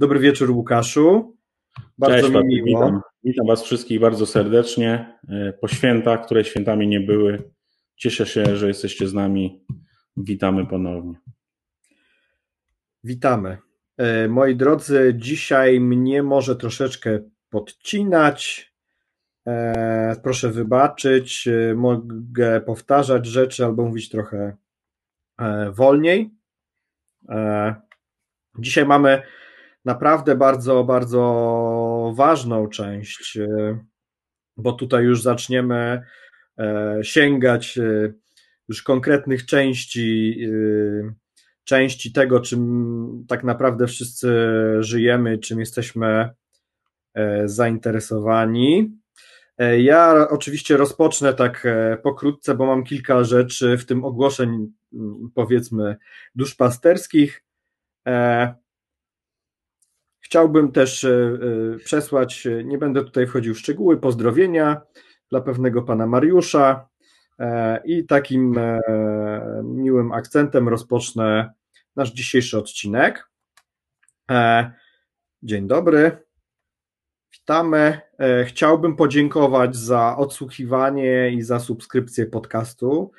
Dobry wieczór, Łukaszu. Bardzo Cześć, mi miło. Witam. witam. Was wszystkich bardzo serdecznie e, po świętach, które świętami nie były. Cieszę się, że jesteście z nami. Witamy ponownie. Witamy. E, moi drodzy, dzisiaj mnie może troszeczkę podcinać. E, proszę wybaczyć. Mogę powtarzać rzeczy albo mówić trochę wolniej. Dzisiaj mamy naprawdę bardzo, bardzo ważną część, e, bo tutaj już zaczniemy e, sięgać e, już konkretnych części, części tego, czym tak naprawdę wszyscy żyjemy, czym jesteśmy zainteresowani. Ja oczywiście rozpocznę tak pokrótce, bo mam kilka rzeczy, w tym ogłoszeń, powiedzmy, duszpasterskich. Chciałbym też e, e, przesłać, e, nie będę tutaj wchodził w szczegóły, pozdrowienia dla pewnego pana Mariusza i takim miłym akcentem rozpocznę nasz dzisiejszy odcinek. Dzień dobry, witamy. Chciałbym podziękować za odsłuchiwanie i za subskrypcję podcastu.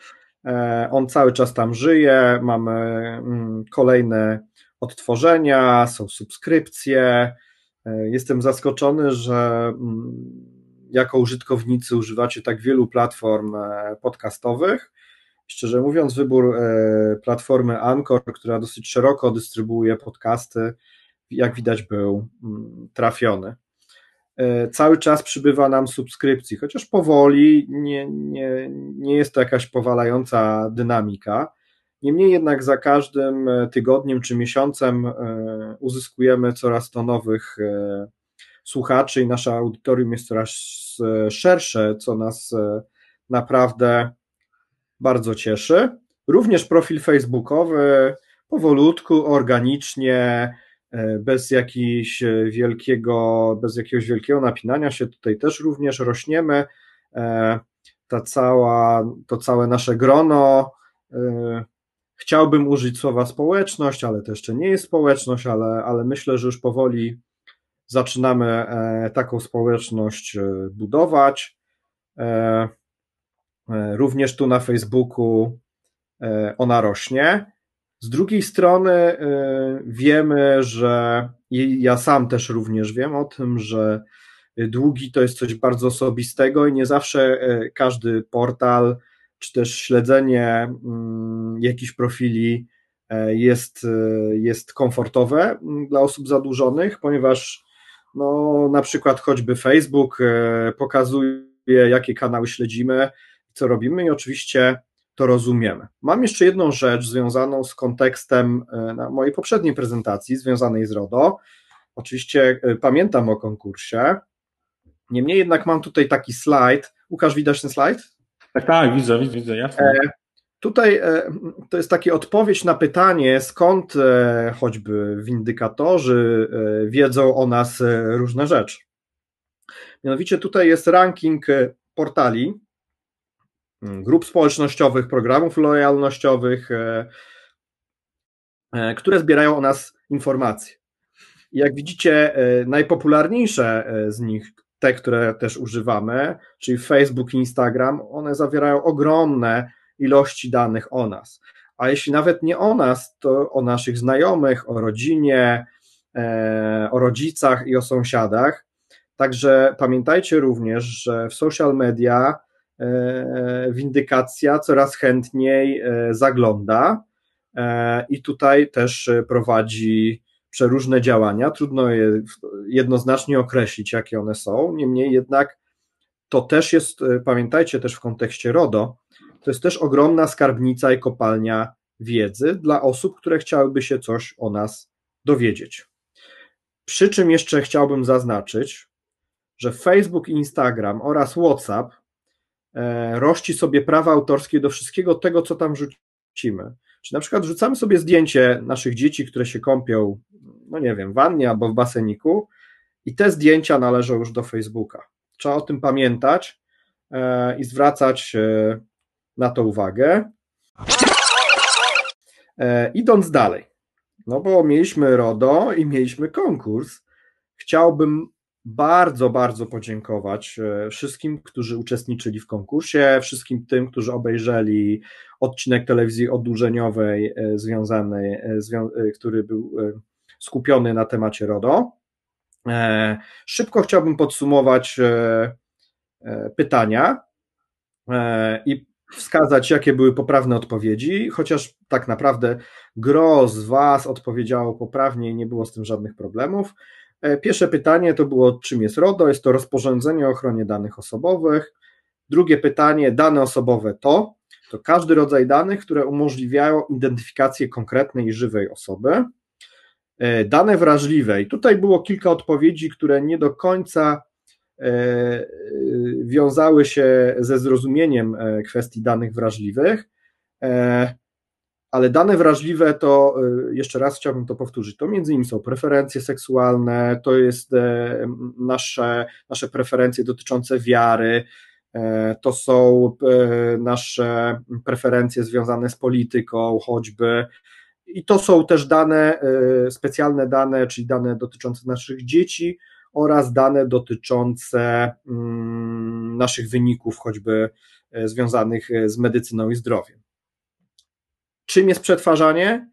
On cały czas tam żyje, mamy mm, kolejne odtworzenia, są subskrypcje. E, jestem zaskoczony, że mm, jako użytkownicy używacie tak wielu platform e, podcastowych. Szczerze mówiąc, wybór e, platformy Anchor, która dosyć szeroko dystrybuuje podcasty, jak widać, był mm, trafiony. Cały czas przybywa nam subskrypcji, chociaż powoli, nie, nie, nie jest to jakaś powalająca dynamika. Niemniej jednak za każdym e, tygodniem czy miesiącem e, uzyskujemy coraz to nowych e, słuchaczy i nasze audytorium jest coraz szersze, co nas naprawdę bardzo cieszy. Również profil facebookowy powolutku, organicznie, bez jakiegoś wielkiego, bez jakiegoś wielkiego napinania się tutaj też również rośniemy. Ta cała, to całe nasze grono Chciałbym użyć słowa społeczność, ale to jeszcze nie jest społeczność, ale, ale myślę, że już powoli zaczynamy e, taką społeczność e, budować. E, również tu na Facebooku ona rośnie. Z drugiej strony wiemy, że ja sam też również wiem o tym, że długi to jest coś bardzo osobistego i nie zawsze każdy portal czy też śledzenie mm, jakichś profili e, jest, e, jest komfortowe mm, dla osób zadłużonych, ponieważ no, na przykład choćby Facebook e, pokazuje, jakie kanały śledzimy, co robimy i oczywiście to rozumiemy. Mam jeszcze jedną rzecz związaną z kontekstem mojej poprzedniej prezentacji, związanej z RODO. Oczywiście pamiętam o konkursie. Niemniej jednak mam tutaj taki slajd. Łukasz, widać ten slajd? Tak, tak, widzę, widzę, jasne. E, tutaj e, to jest taka odpowiedź na pytanie, skąd e, choćby windykatorzy wiedzą o nas różne rzeczy. Mianowicie tutaj jest ranking portali, grup społecznościowych, programów lojalnościowych, które zbierają o nas informacje. Jak widzicie, najpopularniejsze z nich, te, które też używamy, czyli Facebook, Instagram, one zawierają ogromne ilości danych o nas. A jeśli nawet nie o nas, to o naszych znajomych, o rodzinie, e, o rodzicach i o sąsiadach. Także pamiętajcie również, że w social media e, windykacja coraz chętniej e, zagląda i tutaj też prowadzi przeróżne działania. Trudno je jednoznacznie określić, jakie one są. Niemniej jednak to też jest, e, pamiętajcie też w kontekście RODO, to jest też ogromna skarbnica i kopalnia wiedzy dla osób, które chciałyby się coś o nas dowiedzieć. Przy czym jeszcze chciałbym zaznaczyć, że Facebook, Instagram oraz WhatsApp e, rości sobie prawa autorskie do wszystkiego tego, co tam rzucimy. Czy na przykład rzucamy sobie zdjęcie naszych dzieci, które się kąpią, no nie wiem, w wannie albo w baseniku i te zdjęcia należą już do Facebooka. Trzeba o tym pamiętać e, i zwracać e, na to uwagę. E, idąc dalej, no bo mieliśmy RODO i mieliśmy konkurs. Chciałbym bardzo, bardzo podziękować e, wszystkim, którzy uczestniczyli w konkursie, wszystkim tym, którzy obejrzeli odcinek telewizji odurzeniowej e, związanej, e, który był skupiony na temacie RODO. Szybko chciałbym podsumować pytania i wskazać, jakie były poprawne odpowiedzi, chociaż tak naprawdę gro z Was odpowiedziało poprawnie i nie było z tym żadnych problemów. E, pierwsze pytanie to było, czym jest RODO? Jest to rozporządzenie o ochronie danych osobowych. Drugie pytanie, dane osobowe to? To każdy rodzaj danych, które umożliwiają identyfikację konkretnej i żywej osoby. E, dane wrażliwe. I tutaj było kilka odpowiedzi, które nie do końca e, wiązały się ze zrozumieniem kwestii danych wrażliwych ale dane wrażliwe to, y, jeszcze raz chciałbym to powtórzyć, to między innymi są preferencje seksualne, to jest e, nasze, nasze preferencje dotyczące wiary, e, to są nasze preferencje związane z polityką, choćby. I to są też dane, specjalne dane, czyli dane dotyczące naszych dzieci oraz dane dotyczące mm, naszych wyników, choćby związanych z medycyną i zdrowiem. Czym jest przetwarzanie?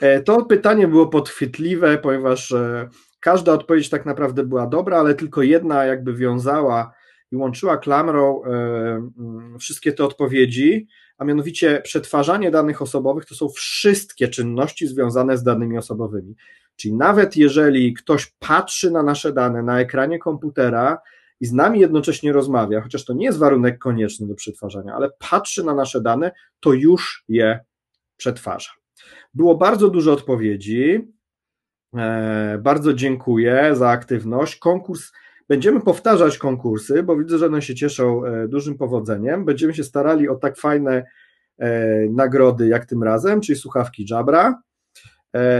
E, to pytanie było podchwytliwe, ponieważ e, każda odpowiedź tak naprawdę była dobra, ale tylko jedna jakby wiązała i łączyła klamrą e, mm, wszystkie te odpowiedzi, a mianowicie przetwarzanie danych osobowych to są wszystkie czynności związane z danymi osobowymi. Czyli nawet jeżeli ktoś patrzy na nasze dane na ekranie komputera i z nami jednocześnie rozmawia, chociaż to nie jest warunek konieczny do przetwarzania, ale patrzy na nasze dane, to już je przetwarza. Było bardzo dużo odpowiedzi. E, bardzo dziękuję za aktywność. Konkurs. Będziemy powtarzać konkursy, bo widzę, że one się cieszą e, dużym powodzeniem. Będziemy się starali o tak fajne e, nagrody jak tym razem, czyli słuchawki Jabra.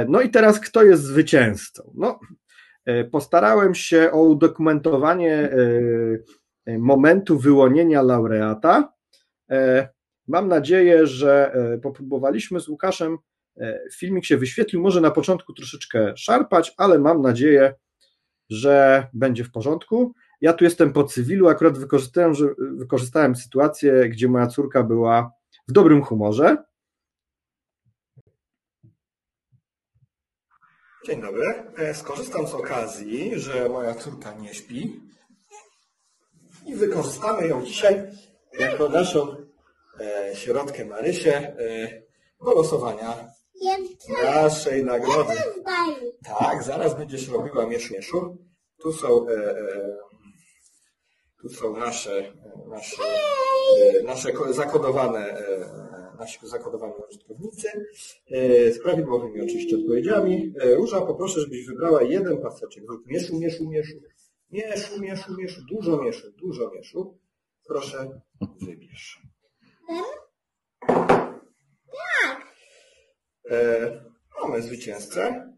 No i teraz kto jest zwycięzcą? No, postarałem się o udokumentowanie momentu wyłonienia laureata. Mam nadzieję, że e, popróbowaliśmy z Łukaszem. E, filmik się wyświetlił, może na początku troszeczkę szarpać, ale mam nadzieję, że będzie w porządku. Ja tu jestem po cywilu, akurat wykorzystałem, że wykorzystałem sytuację, gdzie moja córka była w dobrym humorze. Dzień dobry. E, skorzystam z okazji, że moja córka nie śpi i wykorzystamy ją dzisiaj jako naszą środkę Marysię e, do losowania naszej nagrody. Tak, zaraz będziesz robiła mieszu mieszu. Tu są, e, e, tu są nasze, nasze, e, nasze zakodowane, e, nasi zakodowani użytkownicy e, z prawidłowymi oczywiście odpowiedziami. E, Róża, poproszę, żebyś wybrała jeden paseczek. Mieszu, mieszu, mieszu. Mieszu, mieszu, mieszu. Dużo mieszu, dużo mieszu. Proszę, wybierz. Tak. E, mamy zwycięzcę.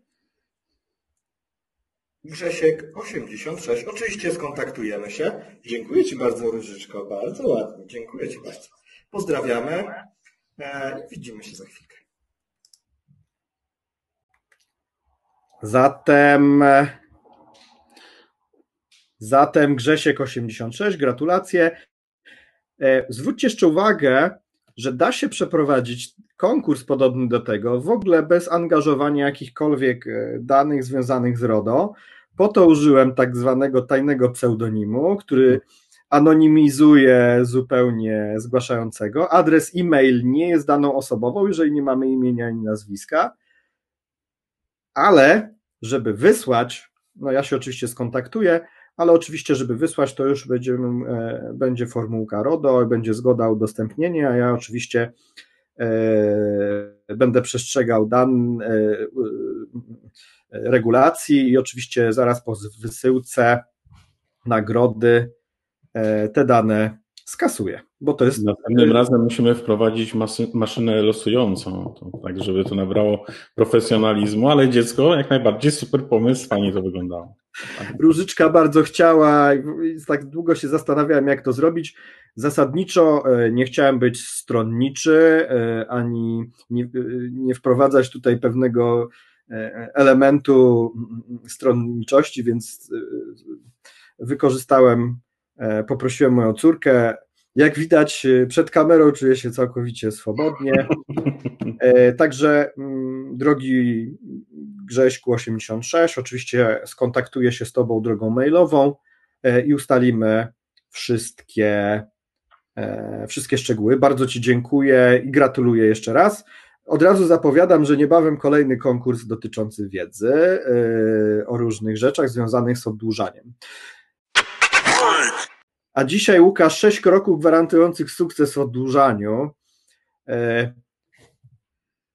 Grzesiek 86. Oczywiście skontaktujemy się. Dziękuję Ci bardzo, Różyczko. Bardzo ładnie. Dziękuję Ci bardzo. Pozdrawiamy. E, widzimy się za chwilkę. Zatem Zatem Grzesiek 86, gratulacje. E, zwróćcie jeszcze uwagę, że da się przeprowadzić konkurs podobny do tego, w ogóle bez angażowania jakichkolwiek e, danych związanych z RODO. Po to użyłem tak zwanego tajnego pseudonimu, który anonimizuje zupełnie zgłaszającego. Adres e-mail nie jest daną osobową, jeżeli nie mamy imienia ani nazwiska, ale żeby wysłać, no ja się oczywiście skontaktuję, ale oczywiście, żeby wysłać, to już będziemy, e, będzie formułka RODO, będzie zgoda udostępnienia, a ja oczywiście e, będę przestrzegał dan e, regulacji i oczywiście zaraz po wysyłce nagrody te dane skasuje, bo to jest... Następnym razem musimy wprowadzić maszynę losującą, to, tak żeby to nabrało profesjonalizmu, ale dziecko jak najbardziej super pomysł, fajnie to wyglądało. Różyczka bardzo chciała tak długo się zastanawiałem, jak to zrobić. Zasadniczo e, nie chciałem być stronniczy, e, ani nie, e, nie wprowadzać tutaj pewnego elementu stronniczości, więc wykorzystałem, poprosiłem moją córkę. Jak widać, przed kamerą czuję się całkowicie swobodnie. Także, mm, drogi Grześku 86, oczywiście skontaktuję się z Tobą drogą mailową i ustalimy wszystkie E, wszystkie szczegóły. Bardzo Ci dziękuję i gratuluję jeszcze raz. Od razu zapowiadam, że niebawem kolejny konkurs dotyczący wiedzy e, o różnych rzeczach związanych z oddłużaniem. A dzisiaj, Łukasz, sześć kroków gwarantujących sukces w oddłużaniu. E,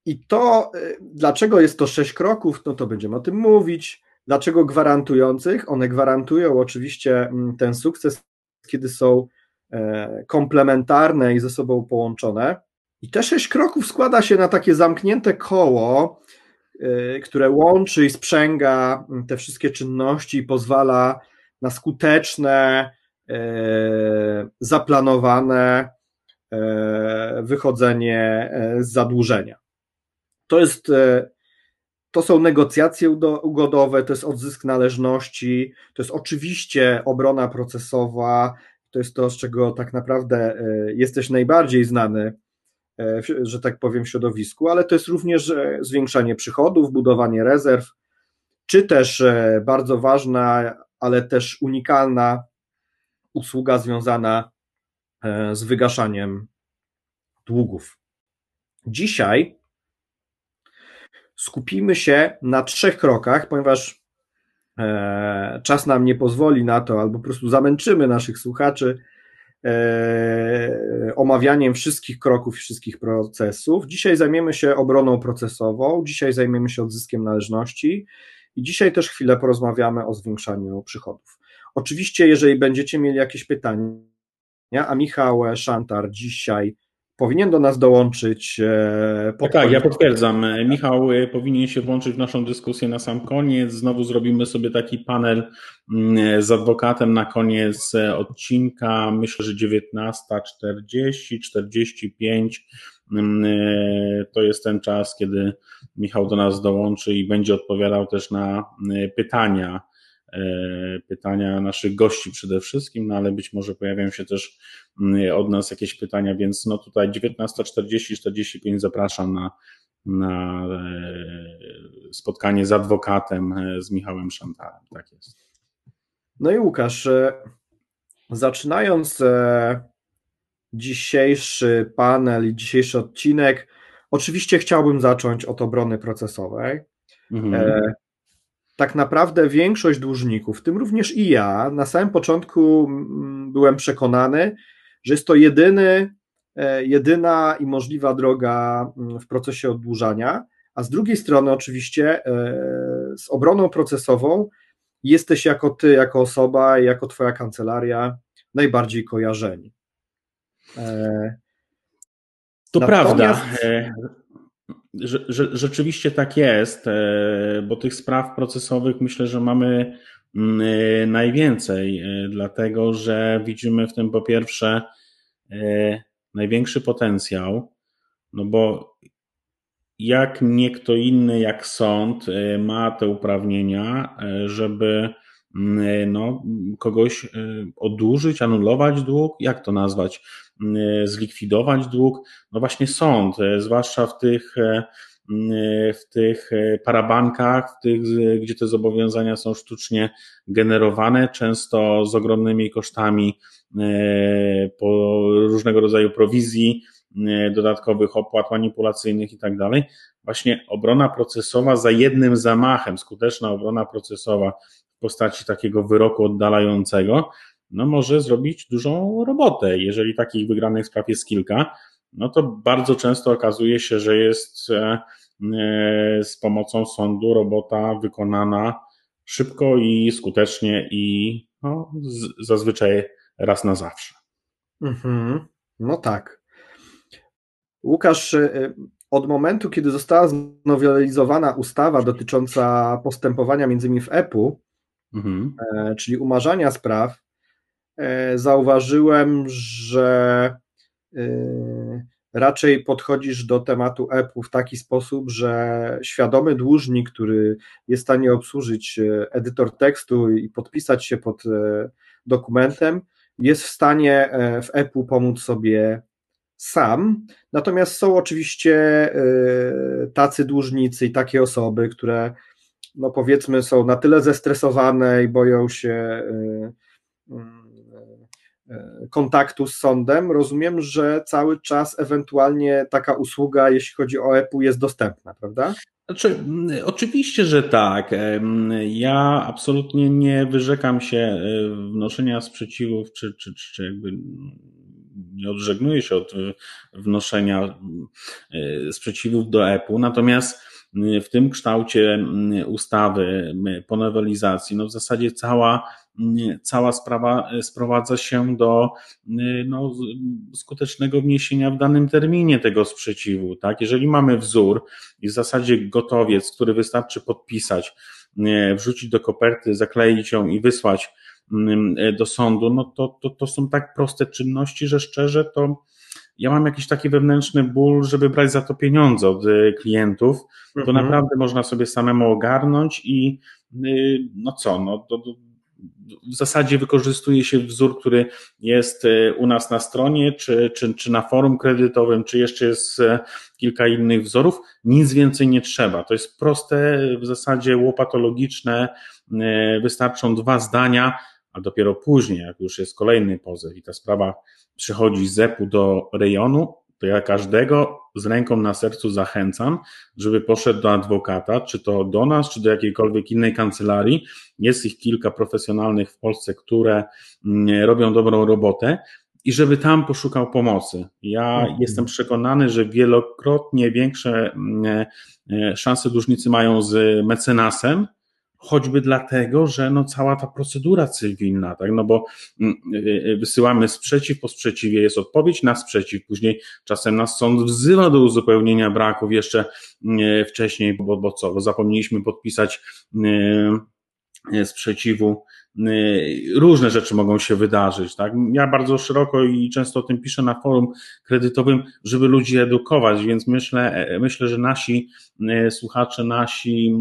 I to, dlaczego jest to sześć kroków, no to będziemy o tym mówić. Dlaczego gwarantujących? One gwarantują oczywiście mm, ten sukces, kiedy są E, komplementarne i ze sobą połączone. I te sześć kroków składa się na takie zamknięte koło, e, które łączy i sprzęga te wszystkie czynności i pozwala na skuteczne, e, zaplanowane wychodzenie z zadłużenia. To jest to są negocjacje ugodowe, to jest odzysk należności, to jest oczywiście obrona procesowa, to jest to, z czego tak naprawdę e, jesteś najbardziej znany, e, że tak powiem, w środowisku, ale to jest również e, zwiększanie przychodów, budowanie rezerw, czy też bardzo ważna, ale też unikalna usługa związana z wygaszaniem długów. Dzisiaj skupimy się na trzech krokach, ponieważ E, czas nam nie pozwoli na to, albo po prostu zamęczymy naszych słuchaczy e, omawianiem wszystkich kroków i wszystkich procesów. Dzisiaj zajmiemy się obroną procesową, dzisiaj zajmiemy się odzyskiem należności i dzisiaj też chwilę porozmawiamy o zwiększaniu przychodów. Oczywiście, jeżeli będziecie mieli jakieś pytania, a Michał Szantar dzisiaj powinien do nas dołączyć. E, tak, tak, ja potwierdzam. Michał e, powinien się włączyć w naszą dyskusję na sam koniec. Znowu zrobimy sobie taki panel mm, z adwokatem na koniec e, odcinka. Myślę, że 19.40, 45 mm, to jest ten czas, kiedy Michał do nas dołączy i będzie odpowiadał też na pytania E, pytania naszych gości przede wszystkim, no ale być może pojawią się też mm, od nas jakieś pytania, więc no tutaj 19.40-45 zapraszam na, na e, spotkanie z adwokatem, e, z Michałem Szantarem. Tak jest. No i Łukasz, zaczynając dzisiejszy panel i dzisiejszy odcinek, oczywiście chciałbym zacząć od obrony procesowej. Mhm tak naprawdę większość dłużników, w tym również i ja, na samym początku mm, byłem przekonany, że jest to jedyny, e, jedyna i możliwa droga mm, w procesie oddłużania, a z drugiej strony oczywiście e, z obroną procesową jesteś jako ty, jako osoba, jako twoja kancelaria najbardziej kojarzeni. E, to Natomiast... prawda że, rzeczywiście tak jest, e, bo tych spraw procesowych myślę, że mamy mm, e, najwięcej, e, dlatego że widzimy w tym po pierwsze największy potencjał, no bo jak nie kto inny, jak sąd ma te uprawnienia, żeby no, kogoś odłużyć, anulować dług, jak to nazwać? E, zlikwidować dług? No właśnie sąd, e, zwłaszcza w tych e, w tych parabankach, w tych, gdzie te zobowiązania są sztucznie generowane, często z ogromnymi kosztami po różnego rodzaju prowizji, dodatkowych opłat manipulacyjnych i tak dalej. Właśnie obrona procesowa za jednym zamachem, skuteczna obrona procesowa w postaci takiego wyroku oddalającego, no może zrobić dużą robotę. Jeżeli takich wygranych spraw jest kilka, no to bardzo często okazuje się, że jest e, e, z pomocą sądu robota wykonana szybko i skutecznie i no, zazwyczaj raz na zawsze. Mhm. No tak. Łukasz, e, od momentu, kiedy została znowelizowana ustawa dotycząca postępowania między innymi w EPU, mhm. czyli umarzania spraw, E, zauważyłem, że e, raczej podchodzisz do tematu EPU w taki sposób, że świadomy dłużnik, który jest w stanie obsłużyć e, edytor tekstu i podpisać się pod e, dokumentem, jest w stanie e, w EPU pomóc sobie sam. Natomiast są oczywiście tacy dłużnicy i takie osoby, które no powiedzmy są na tyle zestresowane i boją się E, kontaktu z sądem, rozumiem, że cały czas ewentualnie taka usługa, jeśli chodzi o EPU, jest dostępna, prawda? Znaczy, oczywiście, że tak. Ja absolutnie nie wyrzekam się e, wnoszenia sprzeciwów, czy, czy, czy jakby nie odżegnuję się od wnoszenia e, sprzeciwów do EPU, natomiast w tym kształcie ustawy po nowelizacji, no w zasadzie cała cała sprawa e, sprowadza się do e, no, skutecznego wniesienia w danym terminie tego sprzeciwu. Tak? Jeżeli mamy wzór i w zasadzie gotowiec, który wystarczy podpisać, e, wrzucić do koperty, zakleić ją i wysłać mm, do sądu, no to, to, to są tak proste czynności, że szczerze to ja mam jakiś taki wewnętrzny ból, żeby brać za to pieniądze od klientów. To mhm. naprawdę można sobie samemu ogarnąć i no co, no, to, w zasadzie wykorzystuje się wzór, który jest e, u nas na stronie, czy, czy, czy na forum kredytowym, czy jeszcze jest e, kilka innych wzorów. Nic więcej nie trzeba. To jest proste, w zasadzie łopatologiczne. E, wystarczą dwa zdania, a dopiero później, jak już jest kolejny pozew i ta sprawa przychodzi z EPU do rejonu, to ja każdego z ręką na sercu zachęcam, żeby poszedł do adwokata, czy to do nas, czy do jakiejkolwiek innej kancelarii. Jest ich kilka profesjonalnych w Polsce, które mm, robią dobrą robotę i żeby tam poszukał pomocy. Ja mhm. jestem przekonany, że wielokrotnie większe mm, e, szanse dłużnicy mają z mecenasem, choćby dlatego, że no cała ta procedura cywilna, tak, no bo mm, y, y, wysyłamy sprzeciw, po sprzeciwie jest odpowiedź na sprzeciw, później czasem nas sąd wzywa do uzupełnienia braków jeszcze mm, wcześniej, bo, bo co, bo zapomnieliśmy podpisać y, sprzeciwu, różne rzeczy mogą się wydarzyć, tak? Ja bardzo szeroko i często o tym piszę na forum kredytowym, żeby ludzi edukować, więc myślę, e, myślę, że nasi słuchacze, nasi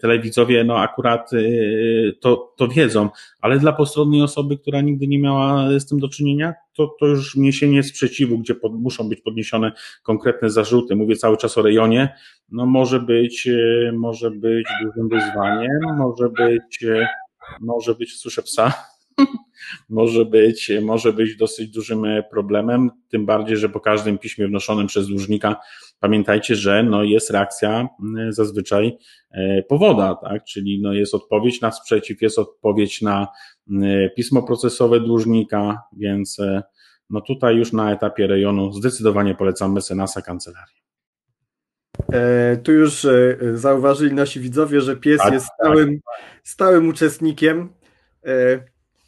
telewidzowie no akurat y, to, to wiedzą, ale dla postronnej osoby, która nigdy nie miała z tym do czynienia, to, to już wniesienie sprzeciwu, gdzie pod, muszą być podniesione konkretne zarzuty, mówię cały czas o rejonie, no może być, y, może być dużym wyzwaniem, może być, y, może być, słyszę psa, może być, może być dosyć dużym problemem, tym bardziej, że po każdym piśmie wnoszonym przez dłużnika pamiętajcie, że no jest reakcja zazwyczaj e, powoda, tak? czyli no jest odpowiedź na sprzeciw, jest odpowiedź na pismo procesowe dłużnika, więc e, no tutaj już na etapie rejonu zdecydowanie polecam mecenasa kancelarii. E, tu już zauważyli nasi widzowie, że pies tak, jest stałym, tak. stałym uczestnikiem.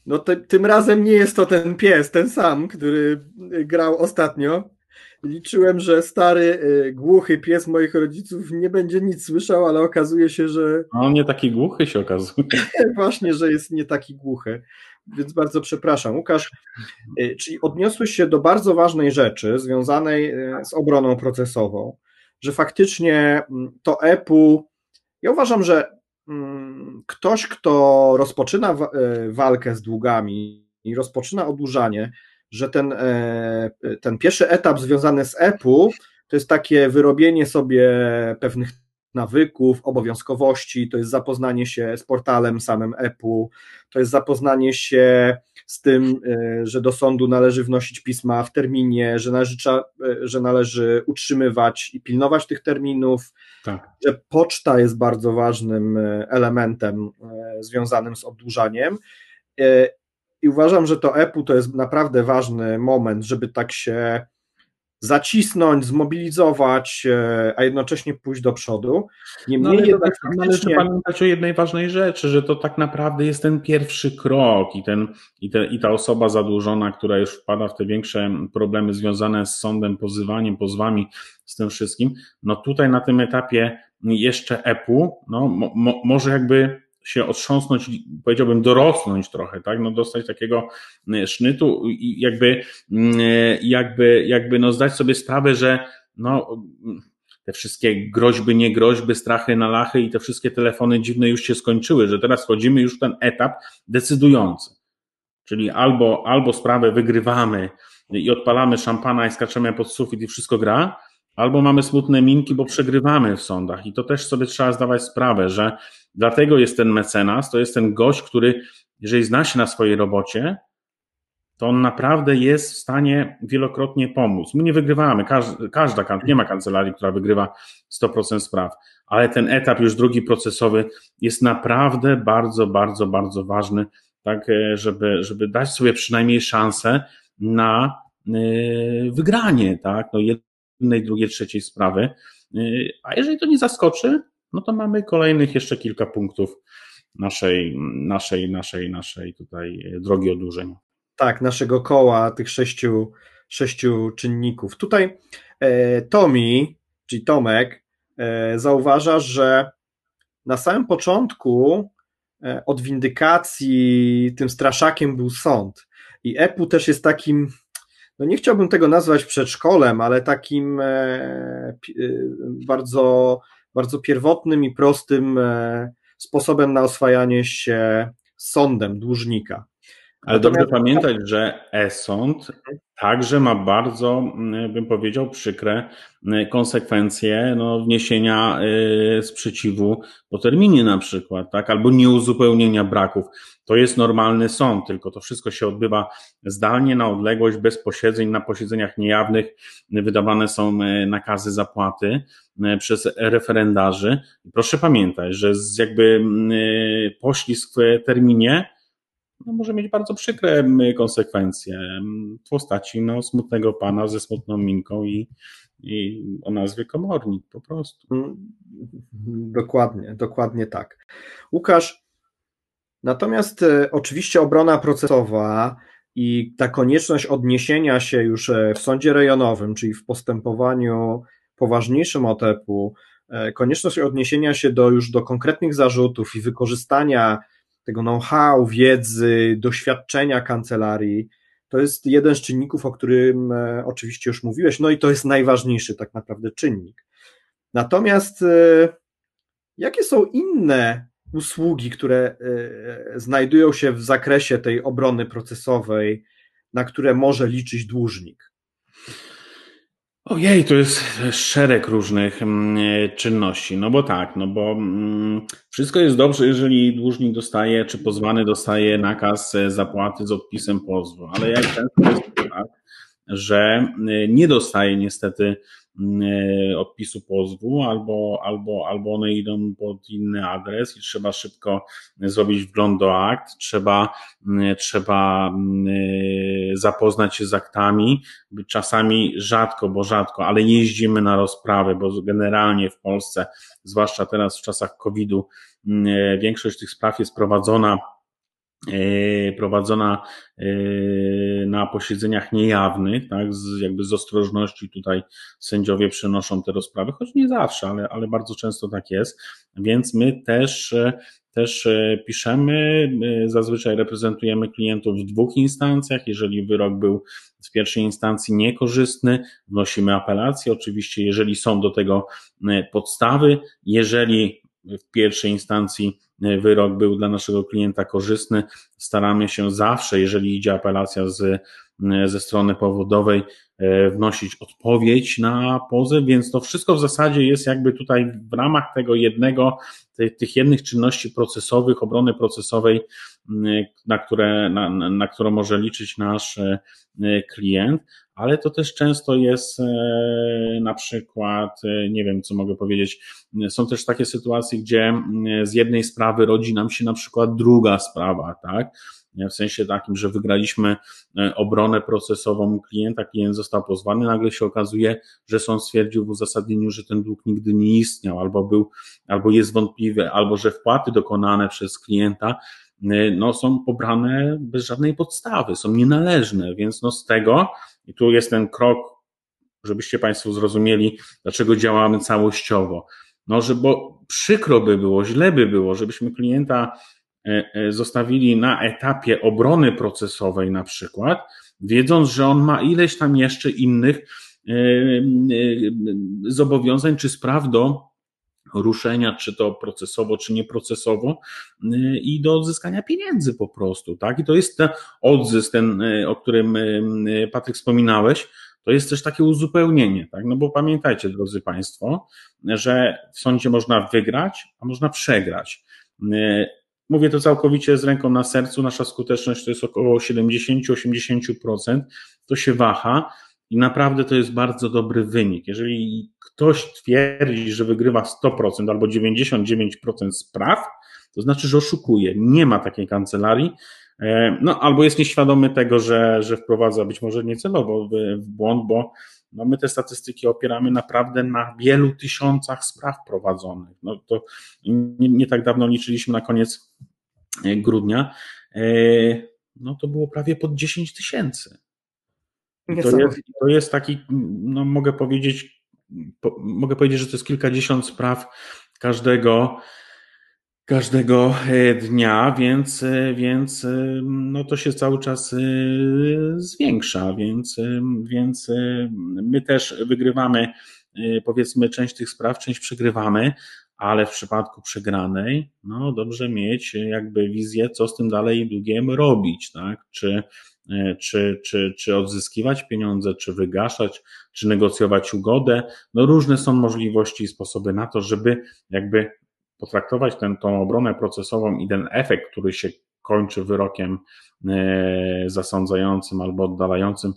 No te, tym razem nie jest to ten pies, ten sam, który grał ostatnio. Liczyłem, że stary, y, głuchy pies moich rodziców nie będzie nic słyszał, ale okazuje się, że. A on nie taki głuchy się okazuje. Właśnie, że jest nie taki głuchy. Więc bardzo przepraszam. Łukasz, y, czyli odniosłeś się do bardzo ważnej rzeczy związanej y, z obroną procesową, że faktycznie mm, to EPU. Ja uważam, że mm, ktoś, kto rozpoczyna walkę z długami i rozpoczyna odurzanie, że ten, e, ten pierwszy etap związany z EPU to jest takie wyrobienie sobie pewnych nawyków, obowiązkowości, to jest zapoznanie się z portalem samym EPU, to jest zapoznanie się z tym, e, że do sądu należy wnosić pisma w terminie, że należy, e, że należy utrzymywać i pilnować tych terminów, tak. że poczta jest bardzo ważnym elementem związanym z oddłużaniem i uważam, że to EPU to jest naprawdę ważny moment, żeby tak się zacisnąć, zmobilizować, e, a jednocześnie pójść do przodu. Niemniej no, jednak tak, należy pamiętać o jednej ważnej rzeczy, że to tak naprawdę jest ten pierwszy krok i, ten, i, te, i ta osoba zadłużona, która już wpada w te większe problemy związane z sądem, pozywaniem, pozwami, z tym wszystkim, no tutaj na tym etapie jeszcze EPU, no mo, może jakby się otrząsnąć, powiedziałbym dorosnąć trochę, tak, no dostać takiego sznytu i jakby, jakby, jakby no zdać sobie sprawę, że no te wszystkie groźby, nie groźby, strachy na lachy i te wszystkie telefony dziwne już się skończyły, że teraz wchodzimy już w ten etap decydujący. Czyli albo, albo sprawę wygrywamy i odpalamy szampana i skaczemy pod sufit i wszystko gra, albo mamy smutne minki, bo przegrywamy w sądach. I to też sobie trzeba zdawać sprawę, że dlatego jest ten mecenas, to jest ten gość, który, jeżeli zna się na swojej robocie, to on naprawdę jest w stanie wielokrotnie pomóc. My nie wygrywamy, każda, każda nie ma kancelarii, która wygrywa 100% spraw, ale ten etap już drugi procesowy jest naprawdę bardzo, bardzo, bardzo ważny, tak, e, żeby, żeby dać sobie przynajmniej szansę na e, wygranie, tak, no jednej, drugiej, trzeciej sprawy. E, a jeżeli to nie zaskoczy, no to mamy kolejnych jeszcze kilka punktów naszej, naszej, naszej, naszej tutaj drogi odurzenia. Tak, naszego koła, tych sześciu, sześciu czynników. Tutaj e, Tomi, czyli Tomek, e, zauważa, że na samym początku e, od windykacji tym straszakiem był sąd. I EPU też jest takim, no nie chciałbym tego nazwać przedszkolem, ale takim e, e, bardzo, bardzo pierwotnym i prostym e, sposobem na oswajanie się sądem dłużnika. Ale dobrze pamiętać, że e-sąd także ma bardzo, mm, bym powiedział, przykre mm, konsekwencje no, wniesienia y, sprzeciwu po terminie na przykład, tak, albo nieuzupełnienia braków. To jest normalny sąd, tylko to wszystko się odbywa zdalnie, na odległość, bez posiedzeń, na posiedzeniach niejawnych wydawane są y, nakazy zapłaty y, przez referendarzy. Proszę pamiętać, że jakby mm, poślizg w terminie no, może mieć bardzo przykre konsekwencje w postaci no, smutnego pana ze smutną minką i, i o nazwie komornik po prostu. Mm, dokładnie, dokładnie tak. Łukasz, natomiast e, oczywiście obrona procesowa i ta konieczność odniesienia się już e, w sądzie rejonowym, czyli w postępowaniu poważniejszym OTEP-u, e, konieczność odniesienia się do już do konkretnych zarzutów i wykorzystania tego know-how, wiedzy, doświadczenia kancelarii. To jest jeden z czynników, o którym e, oczywiście już mówiłeś, no i to jest najważniejszy tak naprawdę czynnik. Natomiast e, jakie są inne usługi, które e, znajdują się w zakresie tej obrony procesowej, na które może liczyć dłużnik? Ojej, to jest szereg różnych mm, czynności. No bo tak, no bo mm, wszystko jest dobrze, jeżeli dłużnik dostaje, czy pozwany dostaje nakaz e, zapłaty z odpisem pozwu, ale jak często jest tak, że e, nie dostaje niestety odpisu pozwu, albo, albo, albo one idą pod inny adres i trzeba szybko zrobić wgląd do akt, trzeba, trzeba e, zapoznać się z aktami, czasami rzadko, bo rzadko, ale jeździmy na rozprawy, bo generalnie w Polsce, zwłaszcza teraz w czasach COVID-u, e, większość tych spraw jest prowadzona E, prowadzona e, na posiedzeniach niejawnych, tak, z, jakby z ostrożności tutaj sędziowie przenoszą te rozprawy, choć nie zawsze, ale, ale bardzo często tak jest, więc my też też e, piszemy, zazwyczaj reprezentujemy klientów w dwóch instancjach. Jeżeli wyrok był z pierwszej instancji niekorzystny, wnosimy apelację. Oczywiście, jeżeli są do tego podstawy, jeżeli w pierwszej instancji wyrok był dla naszego klienta korzystny. Staramy się zawsze, jeżeli idzie apelacja z, ze strony powodowej, e, wnosić odpowiedź na pozew, więc to wszystko w zasadzie jest jakby tutaj w ramach tego jednego, tych jednych czynności procesowych, obrony procesowej, na, które, na, na którą może liczyć nasz e, klient ale to też często jest e, na przykład, e, nie wiem co mogę powiedzieć, są też takie sytuacje, gdzie z jednej sprawy rodzi nam się na przykład druga sprawa, tak? W sensie takim, że wygraliśmy e, obronę procesową klienta, klient został pozwany, nagle się okazuje, że sąd stwierdził w uzasadnieniu, że ten dług nigdy nie istniał, albo był, albo jest wątpliwy, albo że wpłaty dokonane przez klienta no, są pobrane bez żadnej podstawy, są nienależne, więc no z tego i tu jest ten krok, żebyście Państwo zrozumieli, dlaczego działamy całościowo. No, że bo przykro by było, źle by było, żebyśmy klienta zostawili na etapie obrony procesowej na przykład, wiedząc, że on ma ileś tam jeszcze innych zobowiązań czy spraw do ruszenia, czy to procesowo, czy nieprocesowo y, i do odzyskania pieniędzy po prostu, tak? I to jest ten odzysk, ten, y, o którym y, Patryk wspominałeś, to jest też takie uzupełnienie, tak? No bo pamiętajcie, drodzy Państwo, że w sądzie można wygrać, a można przegrać. Mówię to całkowicie z ręką na sercu, nasza skuteczność to jest około 70-80%, to się waha i naprawdę to jest bardzo dobry wynik. Jeżeli ktoś twierdzi, że wygrywa 100% albo 99% spraw, to znaczy, że oszukuje. Nie ma takiej kancelarii. E, no, albo jest nieświadomy tego, że, że wprowadza być może niecelowo w błąd, bo no my te statystyki opieramy naprawdę na wielu tysiącach spraw prowadzonych. No to nie, nie tak dawno liczyliśmy na koniec e, grudnia. E, no to było prawie pod 10 tysięcy. To jest, to jest taki, no mogę powiedzieć, po, mogę powiedzieć, że to jest kilkadziesiąt spraw każdego, każdego e, dnia, więc, e, więc e, no to się cały czas zwiększa, więc, więc my też wygrywamy powiedzmy część tych spraw, część przegrywamy, ale w przypadku przegranej, no dobrze mieć jakby wizję, co z tym dalej długiem robić, tak? Czy czy, czy, czy odzyskiwać pieniądze, czy wygaszać, czy negocjować ugodę. No różne są możliwości i sposoby na to, żeby jakby potraktować tę, tą obronę procesową i ten efekt, który się kończy wyrokiem e, zasądzającym albo oddalającym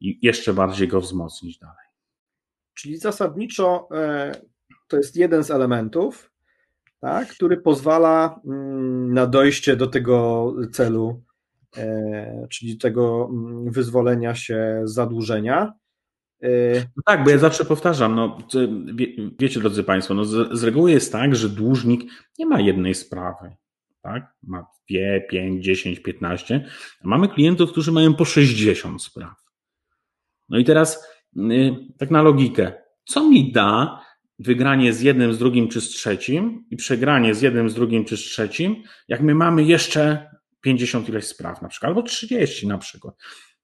i jeszcze bardziej go wzmocnić dalej. Czyli zasadniczo e, to jest jeden z elementów, tak, który pozwala mm, na dojście do tego celu E, czyli tego mm, wyzwolenia się z zadłużenia. E, no tak, bo ja zawsze powtarzam, no, wie, wiecie drodzy Państwo, no z, z reguły jest tak, że dłużnik nie ma jednej sprawy, tak? Ma dwie, pięć, dziesięć, piętnaście, mamy klientów, którzy mają po 60 spraw. No i teraz y, tak na logikę, co mi da wygranie z jednym, z drugim czy z trzecim i przegranie z jednym, z drugim czy z trzecim, jak my mamy jeszcze 50 ileś spraw na przykład, albo 30 na przykład,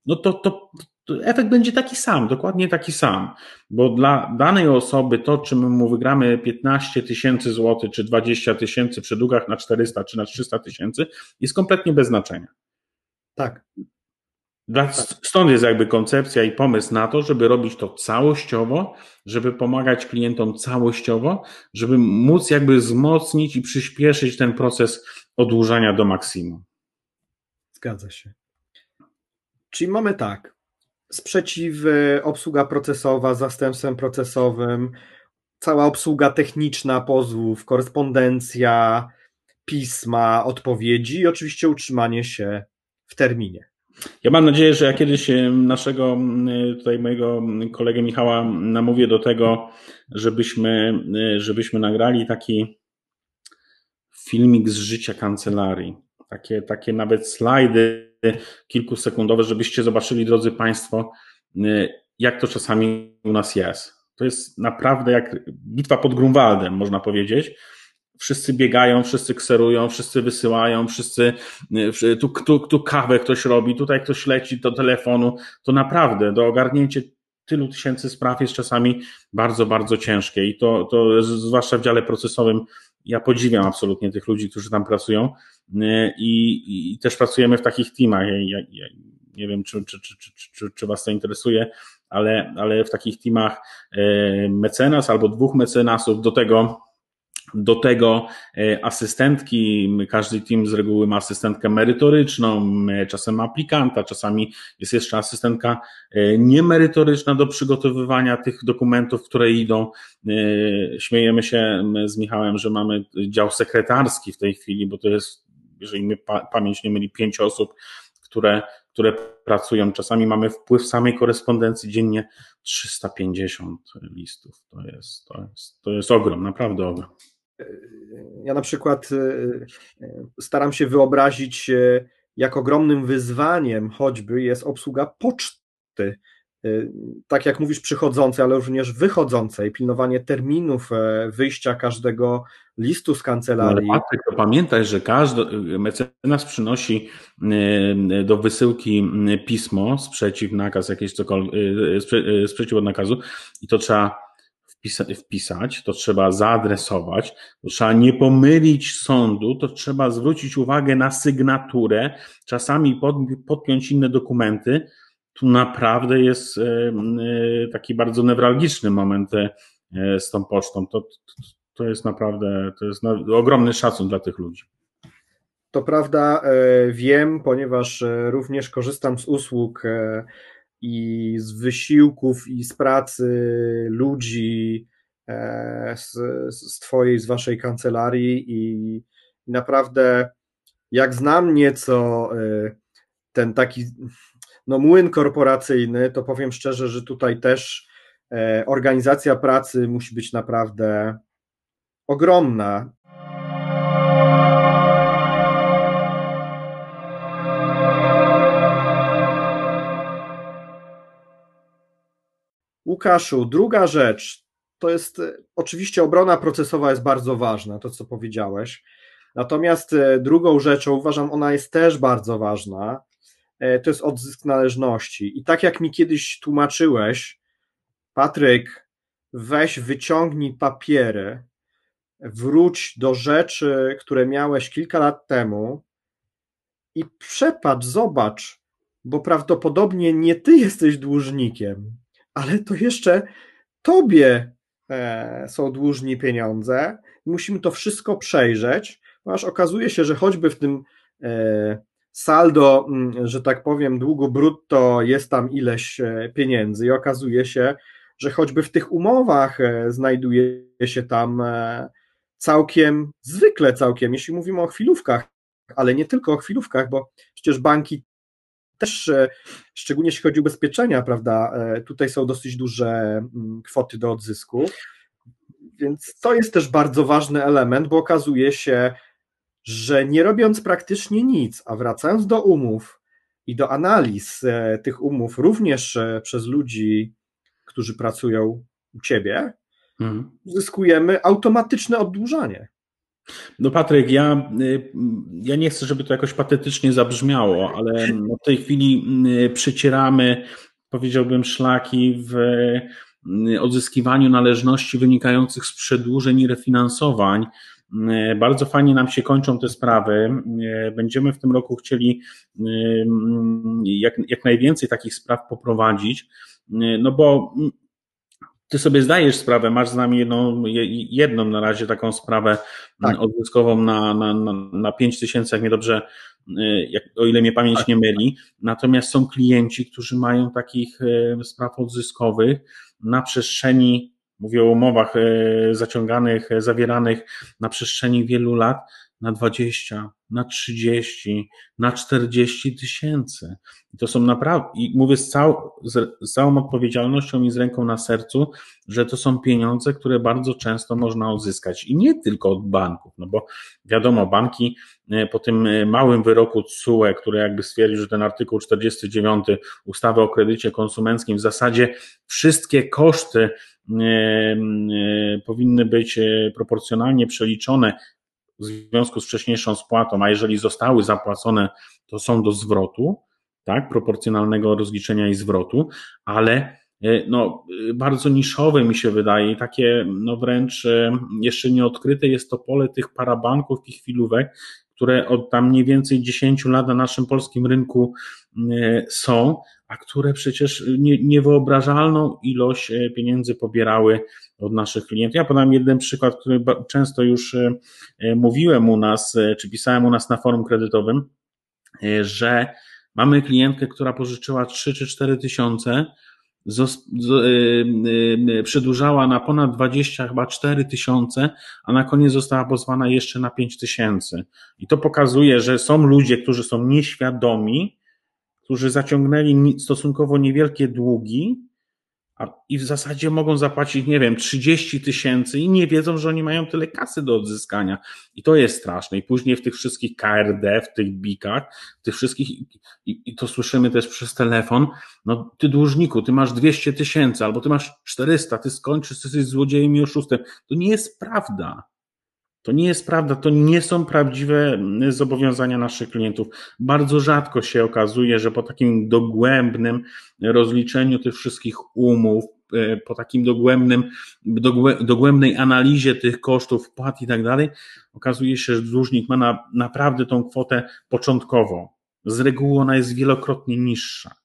no to, to, to efekt będzie taki sam, dokładnie taki sam, bo dla danej osoby to, czy my mu wygramy 15 tysięcy złotych, czy 20 tysięcy przy długach na 400 czy na 300 tysięcy, jest kompletnie bez znaczenia. Tak. Dla, stąd jest jakby koncepcja i pomysł na to, żeby robić to całościowo, żeby pomagać klientom całościowo, żeby móc jakby wzmocnić i przyspieszyć ten proces odłużania do maksimum. Zgadza się. Czyli mamy tak, sprzeciwy, obsługa procesowa, zastępstwem procesowym, cała obsługa techniczna pozwów, korespondencja, pisma, odpowiedzi i oczywiście utrzymanie się w terminie. Ja mam nadzieję, że ja kiedyś naszego, tutaj mojego kolegę Michała namówię do tego, żebyśmy, żebyśmy nagrali taki filmik z życia kancelarii takie, takie nawet slajdy kilkusekundowe, żebyście zobaczyli, drodzy Państwo, y, jak to czasami u nas jest. To jest naprawdę jak bitwa pod Grunwaldem, można powiedzieć. Wszyscy biegają, wszyscy kserują, wszyscy wysyłają, wszyscy y, tu, tu, tu kawę ktoś robi, tutaj ktoś leci do telefonu. To naprawdę do ogarnięcia tylu tysięcy spraw jest czasami bardzo, bardzo ciężkie i to, to zwłaszcza w dziale procesowym ja podziwiam absolutnie tych ludzi, którzy tam pracują i, i też pracujemy w takich teamach. Ja, ja, nie wiem, czy, czy, czy, czy, czy Was to interesuje, ale, ale w takich teamach y, mecenas albo dwóch mecenasów, do tego do tego e, asystentki, każdy team z reguły ma asystentkę merytoryczną, czasem ma aplikanta, czasami jest jeszcze asystentka niemerytoryczna do przygotowywania tych dokumentów, które idą. Śmiejemy się z Michałem, że mamy dział sekretarski w tej chwili, bo to jest, jeżeli mnie pamięć nie myli, pięć osób, które, które pracują. Czasami mamy wpływ samej korespondencji dziennie 350 listów. To jest, to jest, to jest ogrom, naprawdę ogrom. Ja na przykład e, e, staram się wyobrazić, jak ogromnym wyzwaniem choćby jest obsługa poczty tak jak mówisz, przychodzącej, ale również wychodzącej, pilnowanie terminów wyjścia każdego listu z kancelarii. No ale Patryk, to pamiętaj, że każdy mecenas przynosi do wysyłki pismo, sprzeciw, nakaz, jakieś cokolwiek, sprzeciw od nakazu i to trzeba wpisać, to trzeba zaadresować, to trzeba nie pomylić sądu, to trzeba zwrócić uwagę na sygnaturę, czasami pod, podpiąć inne dokumenty. Tu naprawdę jest e, e, taki bardzo newralgiczny moment e, z tą pocztą. To, to jest naprawdę, to jest ogromny szacun dla tych ludzi. To prawda, wiem, ponieważ również korzystam z usług i z wysiłków i z pracy ludzi z, z Twojej, z Waszej kancelarii i naprawdę jak znam nieco ten taki no, młyn korporacyjny, to powiem szczerze, że tutaj też e, organizacja pracy musi być naprawdę ogromna. Łukaszu, druga rzecz, to jest e, oczywiście obrona procesowa jest bardzo ważna, to co powiedziałeś. Natomiast e, drugą rzeczą, uważam, ona jest też bardzo ważna, to jest odzysk należności. I tak jak mi kiedyś tłumaczyłeś, Patryk, weź, wyciągnij papiery, wróć do rzeczy, które miałeś kilka lat temu i przepatrz, zobacz, bo prawdopodobnie nie ty jesteś dłużnikiem, ale to jeszcze tobie e, są dłużni pieniądze. Musimy to wszystko przejrzeć, ponieważ okazuje się, że choćby w tym e, saldo, że tak powiem, długu brutto jest tam ileś e, pieniędzy i okazuje się, że choćby w tych umowach znajduje się tam całkiem, zwykle całkiem, jeśli mówimy o chwilówkach, ale nie tylko o chwilówkach, bo przecież banki też, e, szczególnie jeśli chodzi o ubezpieczenia, prawda, e, tutaj są dosyć duże mm, kwoty do odzysku, więc to jest też bardzo ważny element, bo okazuje się, że nie robiąc praktycznie nic, a wracając do umów i do analiz e, tych umów, również przez ludzi, którzy pracują u ciebie, mhm. uzyskujemy automatyczne oddłużanie. No Patryk, ja, y, ja nie chcę, żeby to jakoś patetycznie zabrzmiało, ale w tej chwili y, przycieramy, powiedziałbym, szlaki w y, odzyskiwaniu należności wynikających z przedłużeń i refinansowań. Bardzo fajnie nam się kończą te sprawy. Będziemy w tym roku chcieli jak, jak najwięcej takich spraw poprowadzić, no bo ty sobie zdajesz sprawę, masz z nami jedną, jedną na razie taką sprawę tak. odzyskową na, na, na, na 5 tysięcy, jak mnie dobrze, jak, o ile mnie pamięć tak. nie myli. Natomiast są klienci, którzy mają takich spraw odzyskowych na przestrzeni, mówię o umowach y, zaciąganych, zawieranych na przestrzeni wielu lat, na 20, na 30, na 40 tysięcy. I to są naprawdę, i mówię z, cał, z, całą odpowiedzialnością i z ręką na sercu, że to są pieniądze, które bardzo często można uzyskać. I nie tylko od banków, no bo wiadomo, banki e, po tym e, małym wyroku CUE, który jakby stwierdził, że ten artykuł 49 ustawy o kredycie konsumenckim w zasadzie wszystkie koszty e, powinny być proporcjonalnie przeliczone w związku z wcześniejszą spłatą, a jeżeli zostały zapłacone, to są do zwrotu, tak, proporcjonalnego rozliczenia i zwrotu, ale e, no, bardzo niszowe mi się wydaje, takie no wręcz e, jeszcze nieodkryte jest to pole tych parabanków i chwilówek, które od tam mniej więcej 10 lat na naszym polskim rynku e, są, a które przecież niewyobrażalną ilość pieniędzy pobierały od naszych klientów. Ja podam jeden przykład, który często już e, e, mówiłem u nas, e, czy pisałem u nas na forum kredytowym, że mamy klientkę, która pożyczyła 3 czy 4 tysiące, przedłużała na ponad 20, chyba 4 tysiące, a na koniec została pozwana jeszcze na 5 tysięcy. I to pokazuje, że są ludzie, którzy są nieświadomi, którzy zaciągnęli stosunkowo niewielkie długi, i w zasadzie mogą zapłacić, nie wiem, 30 tysięcy i nie wiedzą, że oni mają tyle kasy do odzyskania. I to jest straszne. I później w tych wszystkich KRD, w tych bikach, w tych wszystkich, i, i to słyszymy też przez telefon, no ty dłużniku, ty masz 200 tysięcy, albo ty masz 400, ty skończysz, ty jesteś złodziejem i oszustem. To nie jest prawda. To nie jest prawda, to nie są prawdziwe mm, zobowiązania naszych klientów. Bardzo rzadko się okazuje, że po takim dogłębnym rozliczeniu tych wszystkich umów, e, po takim dogłębnym, dogłębnej analizie tych kosztów, wpłat i tak dalej, okazuje się, że dłużnik ma na, naprawdę tą kwotę początkową. Z reguły ona jest wielokrotnie niższa.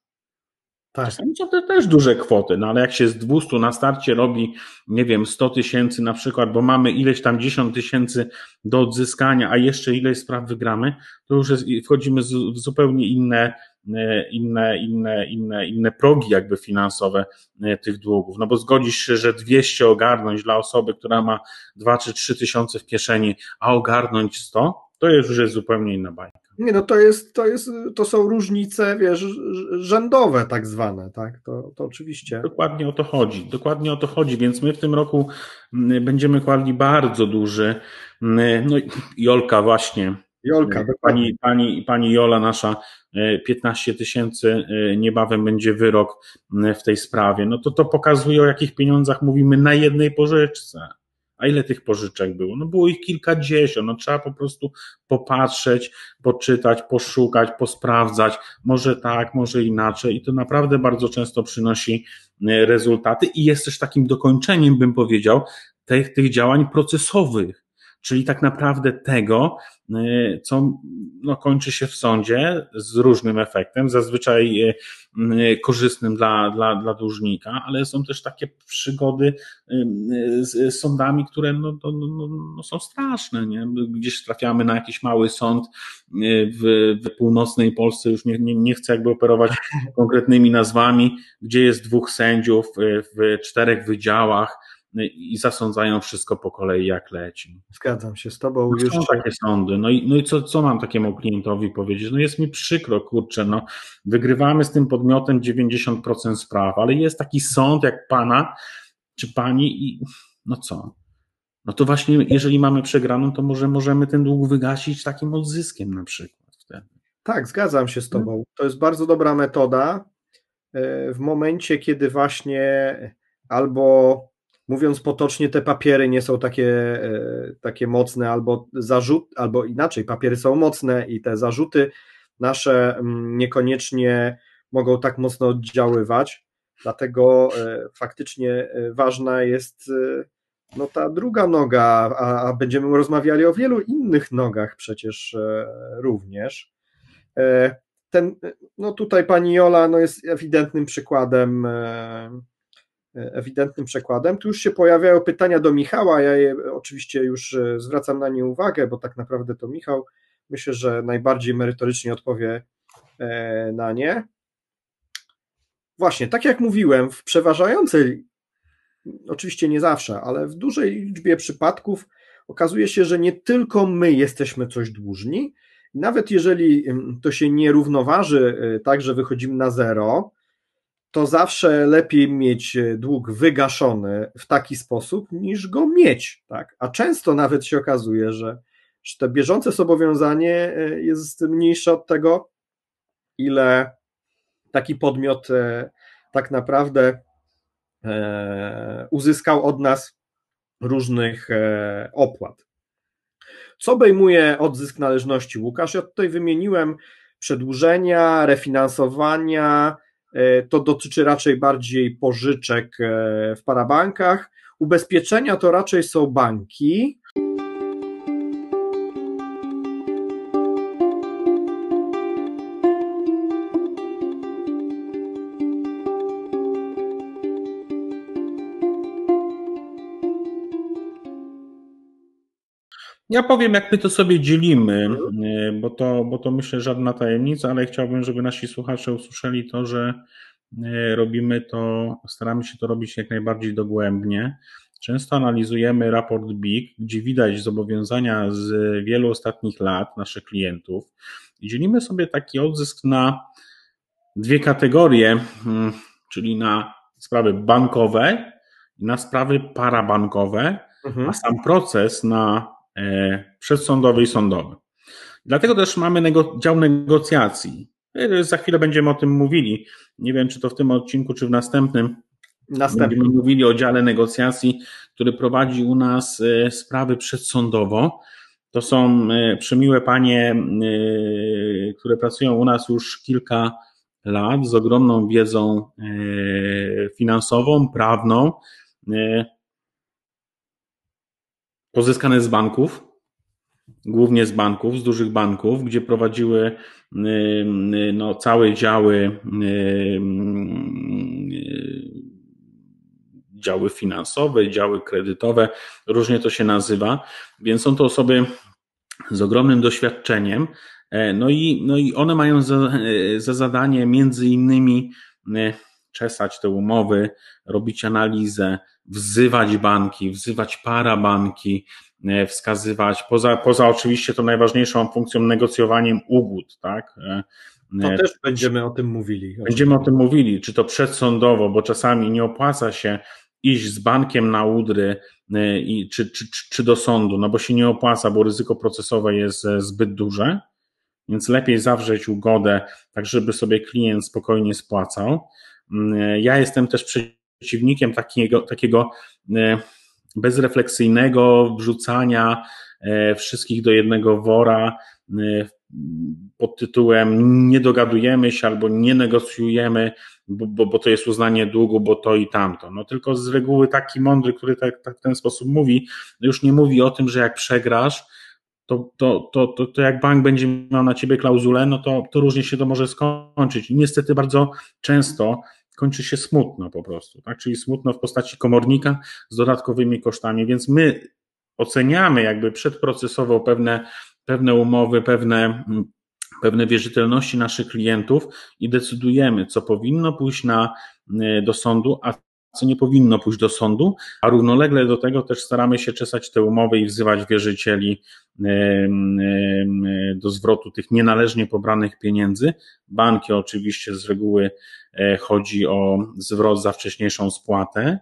Tak. Czasami są to też duże kwoty, no ale jak się z 200 na starcie robi, nie wiem, 100 tysięcy na przykład, bo mamy ileś tam 10 tysięcy do odzyskania, a jeszcze ileś spraw wygramy, to już jest, wchodzimy w zupełnie inne, e, inne, inne, inne, inne progi jakby finansowe e, tych długów. No bo zgodzisz się, że 200 ogarnąć dla osoby, która ma 2 czy 3 tysiące w kieszeni, a ogarnąć 100, to już jest zupełnie inna bajka. Nie, no to jest, to jest, to są różnice, wiesz, rzędowe tak zwane, tak, to, to oczywiście. Dokładnie o to chodzi, dokładnie o to chodzi, więc my w tym roku mm, będziemy kładli bardzo duży, mm, no Jolka właśnie, Jolka, mm, pani, pani, pani Jola nasza 15 e, tysięcy e, niebawem będzie wyrok w tej sprawie, no to to pokazuje o jakich pieniądzach mówimy na jednej pożyczce. A ile tych pożyczek było? No było ich kilkadziesiąt, no trzeba po prostu popatrzeć, poczytać, poszukać, posprawdzać, może tak, może inaczej. I to naprawdę bardzo często przynosi e, rezultaty. I jest też takim dokończeniem, bym powiedział, tych, tych działań procesowych, czyli tak naprawdę tego, y, co no, kończy się w sądzie z różnym efektem, zazwyczaj y, y, korzystnym dla, dla, dla dłużnika, ale są też takie przygody z sądami, które no, no, no, no są straszne. Nie? Gdzieś trafiamy na jakiś mały sąd w, w północnej Polsce, już nie, nie, nie chcę jakby operować konkretnymi nazwami, gdzie jest dwóch sędziów w czterech wydziałach, i zasądzają wszystko po kolei, jak leci. Zgadzam się z Tobą. No, są takie sądy. No i, no i co, co mam takiemu klientowi powiedzieć? No jest mi przykro, kurczę, no wygrywamy z tym podmiotem 90% spraw, ale jest taki sąd jak Pana czy Pani i no co? No to właśnie, jeżeli mamy przegraną, to może możemy ten dług wygasić takim odzyskiem na przykład wtedy. Tak, zgadzam się z Tobą. To jest bardzo dobra metoda e, w momencie, kiedy właśnie albo mówiąc potocznie, te papiery nie są takie, e, takie mocne, albo zarzut, albo inaczej, papiery są mocne i te zarzuty nasze mm, niekoniecznie mogą tak mocno oddziaływać. Dlatego e, faktycznie e, ważna jest no, ta druga noga, a, a będziemy rozmawiali o wielu innych nogach przecież również. Ten, no tutaj pani Jola no jest ewidentnym przykładem ewidentnym przekładem. Tu już się pojawiają pytania do Michała, ja je oczywiście już e, zwracam na nie uwagę, bo tak naprawdę to Michał myślę, że najbardziej merytorycznie odpowie e, na nie. Właśnie, tak jak mówiłem, w przeważającej, oczywiście nie zawsze, ale w dużej liczbie przypadków okazuje się, że nie tylko my jesteśmy coś dłużni, nawet jeżeli to się nie równoważy e, tak, że wychodzimy na zero, to zawsze lepiej mieć e, dług wygaszony w taki sposób, niż go mieć. Tak? A często nawet się okazuje, że, że to bieżące zobowiązanie e, jest mniejsze od tego, ile taki podmiot e, tak naprawdę uzyskał od nas różnych opłat. Co obejmuje odzysk należności Łukasz? Ja tutaj wymieniłem przedłużenia, refinansowania, to dotyczy raczej bardziej pożyczek e, w parabankach. Ubezpieczenia to raczej są banki. Ja powiem, jak my to sobie dzielimy, e, bo to, bo to myślę żadna tajemnica, ale chciałbym, żeby nasi słuchacze usłyszeli to, że e, robimy to, staramy się to robić jak najbardziej dogłębnie. Często analizujemy raport BIG, gdzie widać zobowiązania z wielu ostatnich lat naszych klientów i dzielimy sobie taki odzysk na dwie kategorie, mm, czyli na sprawy bankowe i na sprawy parabankowe, mhm. a sam proces na przedsądowy i sądowy. Dlatego też mamy nego, dział negocjacji. E, za chwilę będziemy o tym mówili. Nie wiem, czy to w tym odcinku, czy w następnym. Następnym. Będziemy mówili o dziale negocjacji, który prowadzi u nas e, sprawy przedsądowo. To są przemiłe panie, które pracują u nas już kilka lat z ogromną wiedzą finansową, prawną, pozyskane z banków, głównie z banków, z dużych banków, gdzie prowadziły y, no, całe działy, y, działy finansowe, działy kredytowe, różnie to się nazywa, więc są to osoby z ogromnym doświadczeniem. E, no i, no i one mają za, za zadanie między innymi czesać te umowy, robić analizę, wzywać banki, wzywać parabanki, e, wskazywać, poza, poza oczywiście tą najważniejszą funkcją negocjowaniem ugód, tak? E, to też będziemy o tym mówili. Będziemy o tym mówili, czy to przedsądowo, bo czasami nie opłaca się iść z bankiem na udry e, i, czy, czy, czy do sądu, no bo się nie opłaca, bo ryzyko procesowe jest zbyt duże, więc lepiej zawrzeć ugodę, tak żeby sobie klient spokojnie spłacał. Mm, ja jestem też przeciwnikiem takiego, takiego e, bezrefleksyjnego wrzucania e, wszystkich do jednego wora e, pod tytułem nie dogadujemy się albo nie negocjujemy, bo, bo, bo to jest uznanie długu, bo to i tamto. No tylko z reguły taki mądry, który tak, tak w ten sposób mówi, już nie mówi o tym, że jak przegrasz, to, to, to, to, to jak bank będzie miał na ciebie klauzulę, no to, to różnie się to może skończyć. I niestety bardzo często kończy się smutno po prostu, tak? czyli smutno w postaci komornika z dodatkowymi kosztami, więc my oceniamy jakby przedprocesowo pewne, pewne umowy, pewne, pewne wierzytelności naszych klientów i decydujemy, co powinno pójść na, do sądu, a co nie powinno pójść do sądu, a równolegle do tego też staramy się czesać te umowy i wzywać wierzycieli do zwrotu tych nienależnie pobranych pieniędzy. Banki oczywiście z reguły chodzi o zwrot za wcześniejszą spłatę,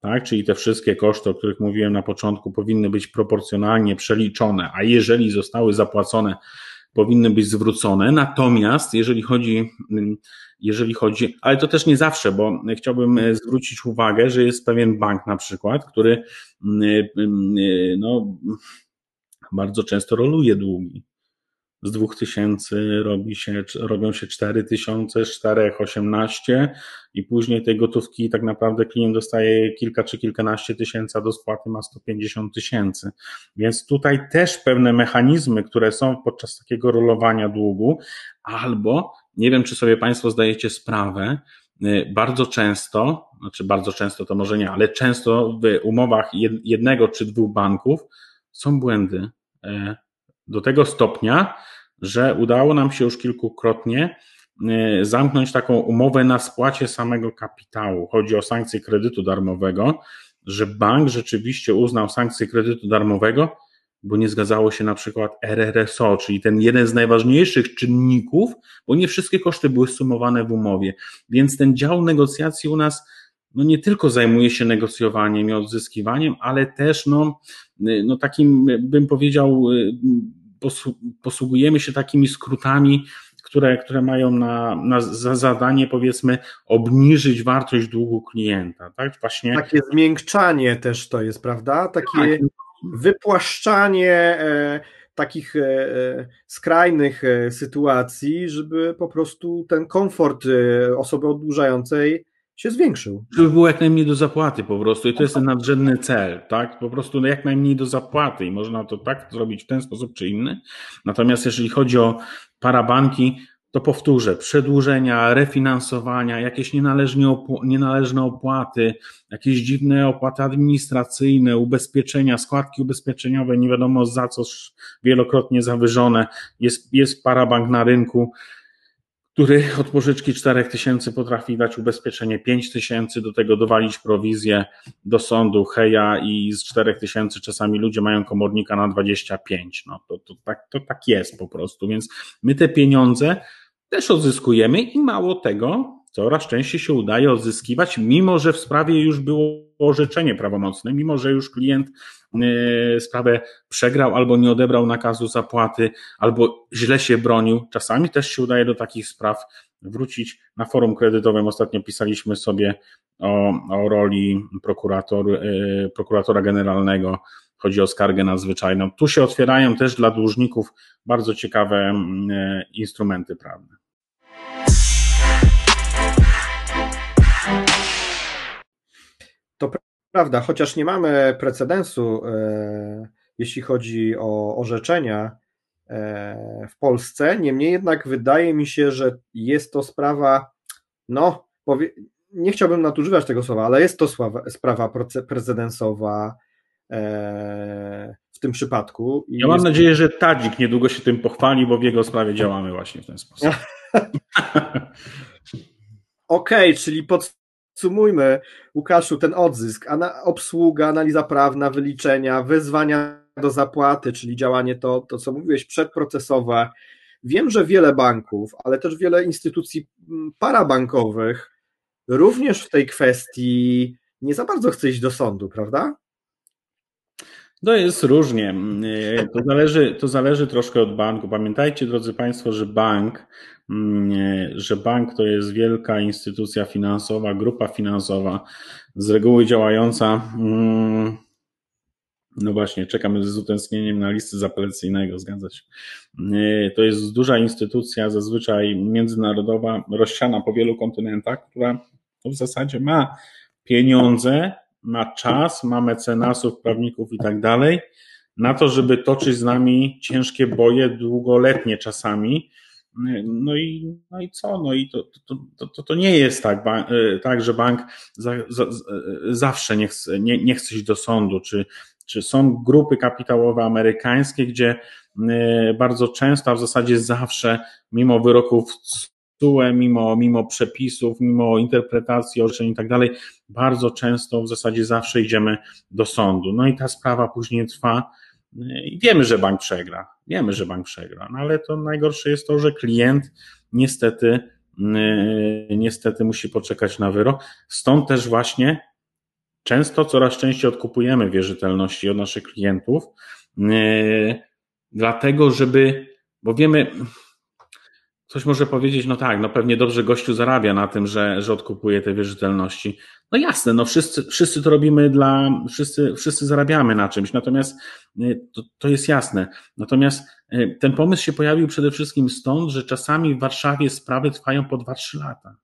tak? Czyli te wszystkie koszty, o których mówiłem na początku, powinny być proporcjonalnie przeliczone, a jeżeli zostały zapłacone, powinny być zwrócone. Natomiast jeżeli chodzi, jeżeli chodzi, ale to też nie zawsze, bo chciałbym e, zwrócić uwagę, że jest pewien bank na przykład, który no, bardzo często roluje długi. Z 2000 robi się, robią się 4000, 4, 18 i później tej gotówki tak naprawdę klient dostaje kilka czy kilkanaście tysięcy, a do spłaty ma 150 tysięcy. Więc tutaj też pewne mechanizmy, które są podczas takiego rolowania długu, albo nie wiem, czy sobie Państwo zdajecie sprawę, y, bardzo często, znaczy bardzo często to może nie, ale często w umowach jednego czy dwóch banków są błędy E, do tego stopnia, że udało nam się już kilkukrotnie e, zamknąć taką umowę na spłacie samego kapitału. Chodzi o sankcję kredytu darmowego, że bank rzeczywiście uznał sankcję kredytu darmowego, bo nie zgadzało się na przykład RRSO, czyli ten jeden z najważniejszych czynników, bo nie wszystkie koszty były sumowane w umowie. Więc ten dział negocjacji u nas no nie tylko zajmuje się negocjowaniem i odzyskiwaniem, ale też no, no takim, bym powiedział, posługujemy się takimi skrótami, które, które mają na, na za zadanie, powiedzmy, obniżyć wartość długu klienta. Tak? Właśnie... Takie zmiękczanie też to jest, prawda? Takie tak. wypłaszczanie e, takich e, e skrajnych e, sytuacji, żeby po prostu ten komfort e, osoby oddłużającej się zwiększył. Żeby było jak najmniej do zapłaty po prostu i to jest ten nadrzędny cel, tak? Po prostu jak najmniej do zapłaty i można to tak zrobić w ten sposób czy inny. Natomiast jeżeli chodzi o parabanki, to powtórzę, przedłużenia, refinansowania, jakieś nienależne opłaty, jakieś dziwne opłaty administracyjne, ubezpieczenia, składki ubezpieczeniowe, nie wiadomo za co wielokrotnie zawyżone, jest, jest parabank na rynku, który od pożyczki 4000 potrafi dać ubezpieczenie 5000, do tego dowalić prowizję do sądu, heja i z 4000 czasami ludzie mają komornika na 25. No to, to, tak, to tak jest po prostu, więc my te pieniądze też odzyskujemy i mało tego, coraz częściej się udaje odzyskiwać, mimo że w sprawie już było orzeczenie prawomocne, mimo że już klient e, sprawę przegrał albo nie odebrał nakazu zapłaty, albo źle się bronił. Czasami też się udaje do takich spraw wrócić. Na forum kredytowym ostatnio pisaliśmy sobie o, o roli prokurator, e, prokuratora generalnego. Chodzi o skargę nadzwyczajną. Tu się otwierają też dla dłużników bardzo ciekawe mm, e, instrumenty prawne. To prawda, chociaż nie mamy precedensu, e, jeśli chodzi o orzeczenia e, w Polsce, niemniej jednak wydaje mi się, że jest to sprawa, no, powie, nie chciałbym nadużywać tego słowa, ale jest to sprawa precedensowa e, w tym przypadku. Ja mam nadzieję, że Tadzik niedługo się tym pochwali, bo w jego sprawie działamy właśnie w ten sposób. Okej, okay, czyli pod, Sumujmy, Łukaszu, ten odzysk, obsługa, analiza prawna, wyliczenia, wezwania do zapłaty, czyli działanie to, to, co mówiłeś, przedprocesowe. Wiem, że wiele banków, ale też wiele instytucji mm, parabankowych również w tej kwestii nie za bardzo chce iść do sądu, prawda? To jest różnie. To zależy, to zależy troszkę od banku. Pamiętajcie, drodzy Państwo, że bank Mm, że bank to jest wielka instytucja finansowa, grupa finansowa, z reguły działająca. Mm, no właśnie, czekamy z utęsknieniem na listy zaplecyjnego, zgadza się. To jest duża instytucja, zazwyczaj międzynarodowa, rozsiana po wielu kontynentach, która w zasadzie ma pieniądze, ma czas, ma mecenasów, prawników i tak dalej, na to, żeby toczyć z nami ciężkie boje, długoletnie czasami, no i, no i co? No i to, to, to, to nie jest tak, e, tak że bank za, za, zawsze nie chce, nie, nie chce iść do sądu, czy, czy są grupy kapitałowe amerykańskie, gdzie e, bardzo często, a w zasadzie zawsze, mimo wyroków Mimo, mimo przepisów, mimo interpretacji orzeczeń i tak dalej, bardzo często w zasadzie zawsze idziemy do sądu. No i ta sprawa później trwa i wiemy, że bank przegra. Wiemy, że bank przegra, no ale to najgorsze jest to, że klient niestety, yy, niestety musi poczekać na wyrok. Stąd też właśnie często, coraz częściej odkupujemy wierzytelności od naszych klientów, yy, dlatego, żeby, bo wiemy, Ktoś może powiedzieć, no tak, no pewnie dobrze gościu zarabia na tym, że, że odkupuje te wierzytelności. No jasne, no wszyscy, wszyscy to robimy dla, wszyscy, wszyscy zarabiamy na czymś, natomiast y, to, to jest jasne. Natomiast y, ten pomysł się pojawił przede wszystkim stąd, że czasami w Warszawie sprawy trwają po 2-3 lata.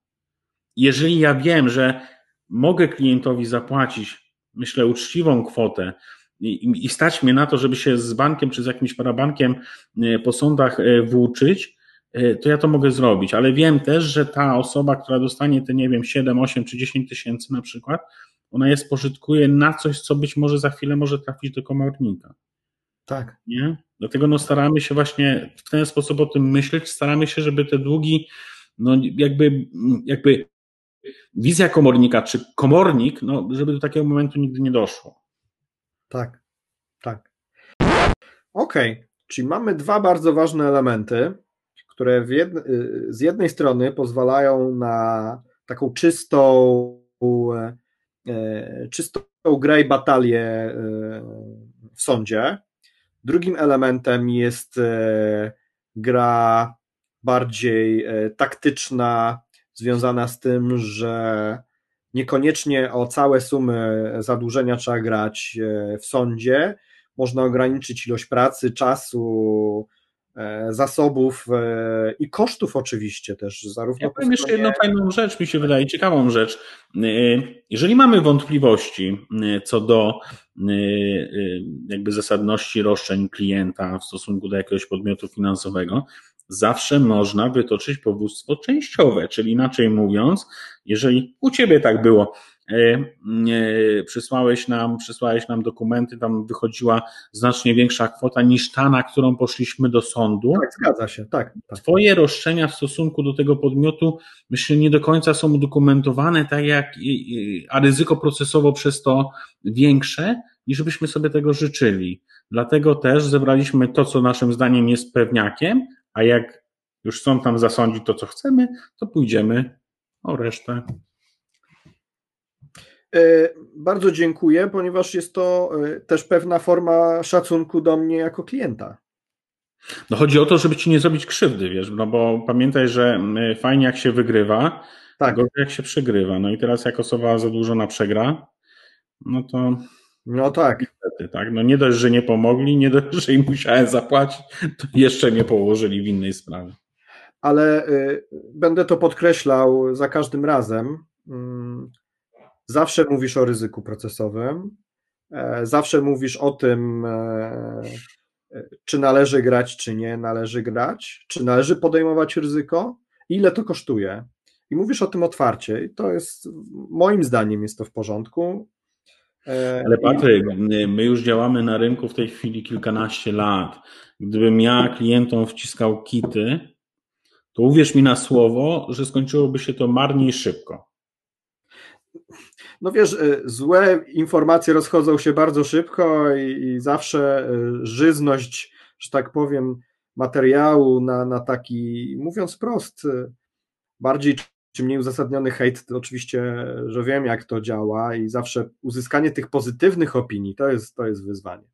Jeżeli ja wiem, że mogę klientowi zapłacić, myślę, uczciwą kwotę, i, i stać mnie na to, żeby się z bankiem czy z jakimś parabankiem y, po sądach włóczyć, to ja to mogę zrobić, ale wiem też, że ta osoba, która dostanie te, nie wiem, 7, 8 czy 10 tysięcy na przykład, ona je spożytkuje na coś, co być może za chwilę może trafić do komornika. Tak. Nie? Dlatego no staramy się właśnie w ten sposób o tym myśleć, staramy się, żeby te długi, no jakby, jakby wizja komornika, czy komornik, no żeby do takiego momentu nigdy nie doszło. Tak, tak. Okej, okay. czyli mamy dwa bardzo ważne elementy, które. Y, z jednej strony pozwalają na taką czystą, e, czystą grę i batalię e, w sądzie. Drugim elementem jest e, gra bardziej taktyczna, związana z tym, że niekoniecznie o całe sumy zadłużenia trzeba grać w sądzie. Można ograniczyć ilość pracy, czasu, E, zasobów e, i kosztów oczywiście też. Zarówno ja powiem jeszcze jedną fajną rzecz, mi się wydaje, ciekawą rzecz. E, jeżeli mamy wątpliwości co do jakby zasadności roszczeń klienta w stosunku do jakiegoś podmiotu finansowego, zawsze można wytoczyć powództwo częściowe, czyli inaczej mówiąc, jeżeli u Ciebie tak było, E, e, przysłałeś nam, przysłałeś nam dokumenty, tam wychodziła znacznie większa kwota niż ta, na którą poszliśmy do sądu. Tak, zgadza się, tak. tak. Twoje roszczenia w stosunku do tego podmiotu, myślę, nie do końca są udokumentowane, tak jak, a ryzyko procesowo przez to większe, niż byśmy sobie tego życzyli. Dlatego też zebraliśmy to, co naszym zdaniem jest pewniakiem, a jak już sąd tam zasądzi to, co chcemy, to pójdziemy o resztę. E, bardzo dziękuję, ponieważ jest to e, też pewna forma szacunku do mnie jako klienta. No chodzi o to, żeby ci nie zrobić krzywdy, wiesz, no bo pamiętaj, że fajnie jak się wygrywa, tak. gorzej jak się przegrywa. No i teraz jak osoba zadłużona przegra, no to no tak. Niestety, tak. No nie dość, że nie pomogli, nie dość, że im musiałem zapłacić, to jeszcze mnie położyli w innej sprawie. Ale y, będę to podkreślał za każdym razem. Y, zawsze mówisz o ryzyku procesowym, e, zawsze mówisz o tym, e, czy należy grać, czy nie należy grać, czy należy podejmować ryzyko, ile to kosztuje. I mówisz o tym otwarcie, i to jest moim zdaniem jest to w porządku. E, Ale Patryk, my już działamy na rynku w tej chwili kilkanaście lat. Gdybym ja klientom wciskał kity, to uwierz mi na słowo, że skończyłoby się to marnie i szybko. No wiesz, e, złe informacje rozchodzą się bardzo szybko i, i zawsze e, żyzność, że tak powiem, materiału na, na taki, mówiąc prost, bardziej czy mniej uzasadniony hejt, to oczywiście, że wiem, jak to działa i zawsze uzyskanie tych pozytywnych opinii to jest, to jest wyzwanie.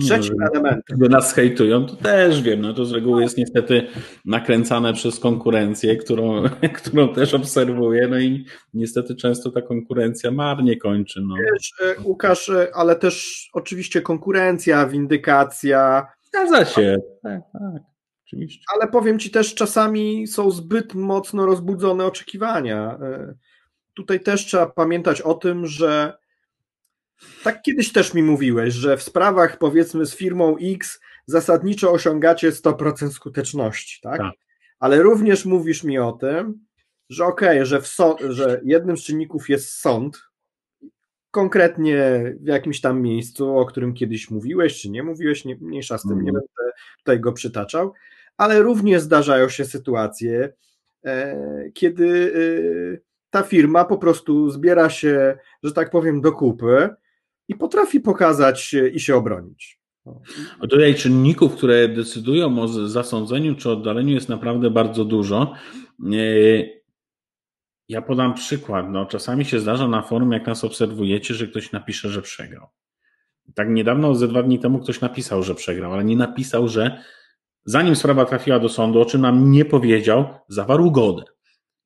Trzecim no, elementem. Gdy nas hejtują, to też wiem, no to z reguły jest niestety nakręcane przez konkurencję, którą, którą też obserwuję, no i niestety często ta konkurencja marnie kończy. No. Wiesz, e, Łukasz, e, ale też oczywiście konkurencja, windykacja. Zgadza się, tak, tak. Oczywiście. Ale powiem Ci też, czasami są zbyt mocno rozbudzone oczekiwania. E, tutaj też trzeba pamiętać o tym, że tak kiedyś też mi mówiłeś, że w sprawach powiedzmy z firmą X zasadniczo osiągacie 100% skuteczności, tak? tak? Ale również mówisz mi o tym, że okej, okay, że, so że jednym z czynników jest sąd, konkretnie w jakimś tam miejscu, o którym kiedyś mówiłeś, czy nie mówiłeś, nie, mniejsza z tym, mm. nie będę tutaj go przytaczał, ale również zdarzają się sytuacje, e, kiedy e, ta firma po prostu zbiera się, że tak powiem, do kupy i potrafi pokazać i się obronić. O tutaj czynników, które decydują o zasądzeniu czy oddaleniu jest naprawdę bardzo dużo. E, ja podam przykład. No, czasami się zdarza na forum, jak nas obserwujecie, że ktoś napisze, że przegrał. Tak niedawno, ze dwa dni temu, ktoś napisał, że przegrał, ale nie napisał, że zanim sprawa trafiła do sądu, o czym nam nie powiedział, zawarł ugodę.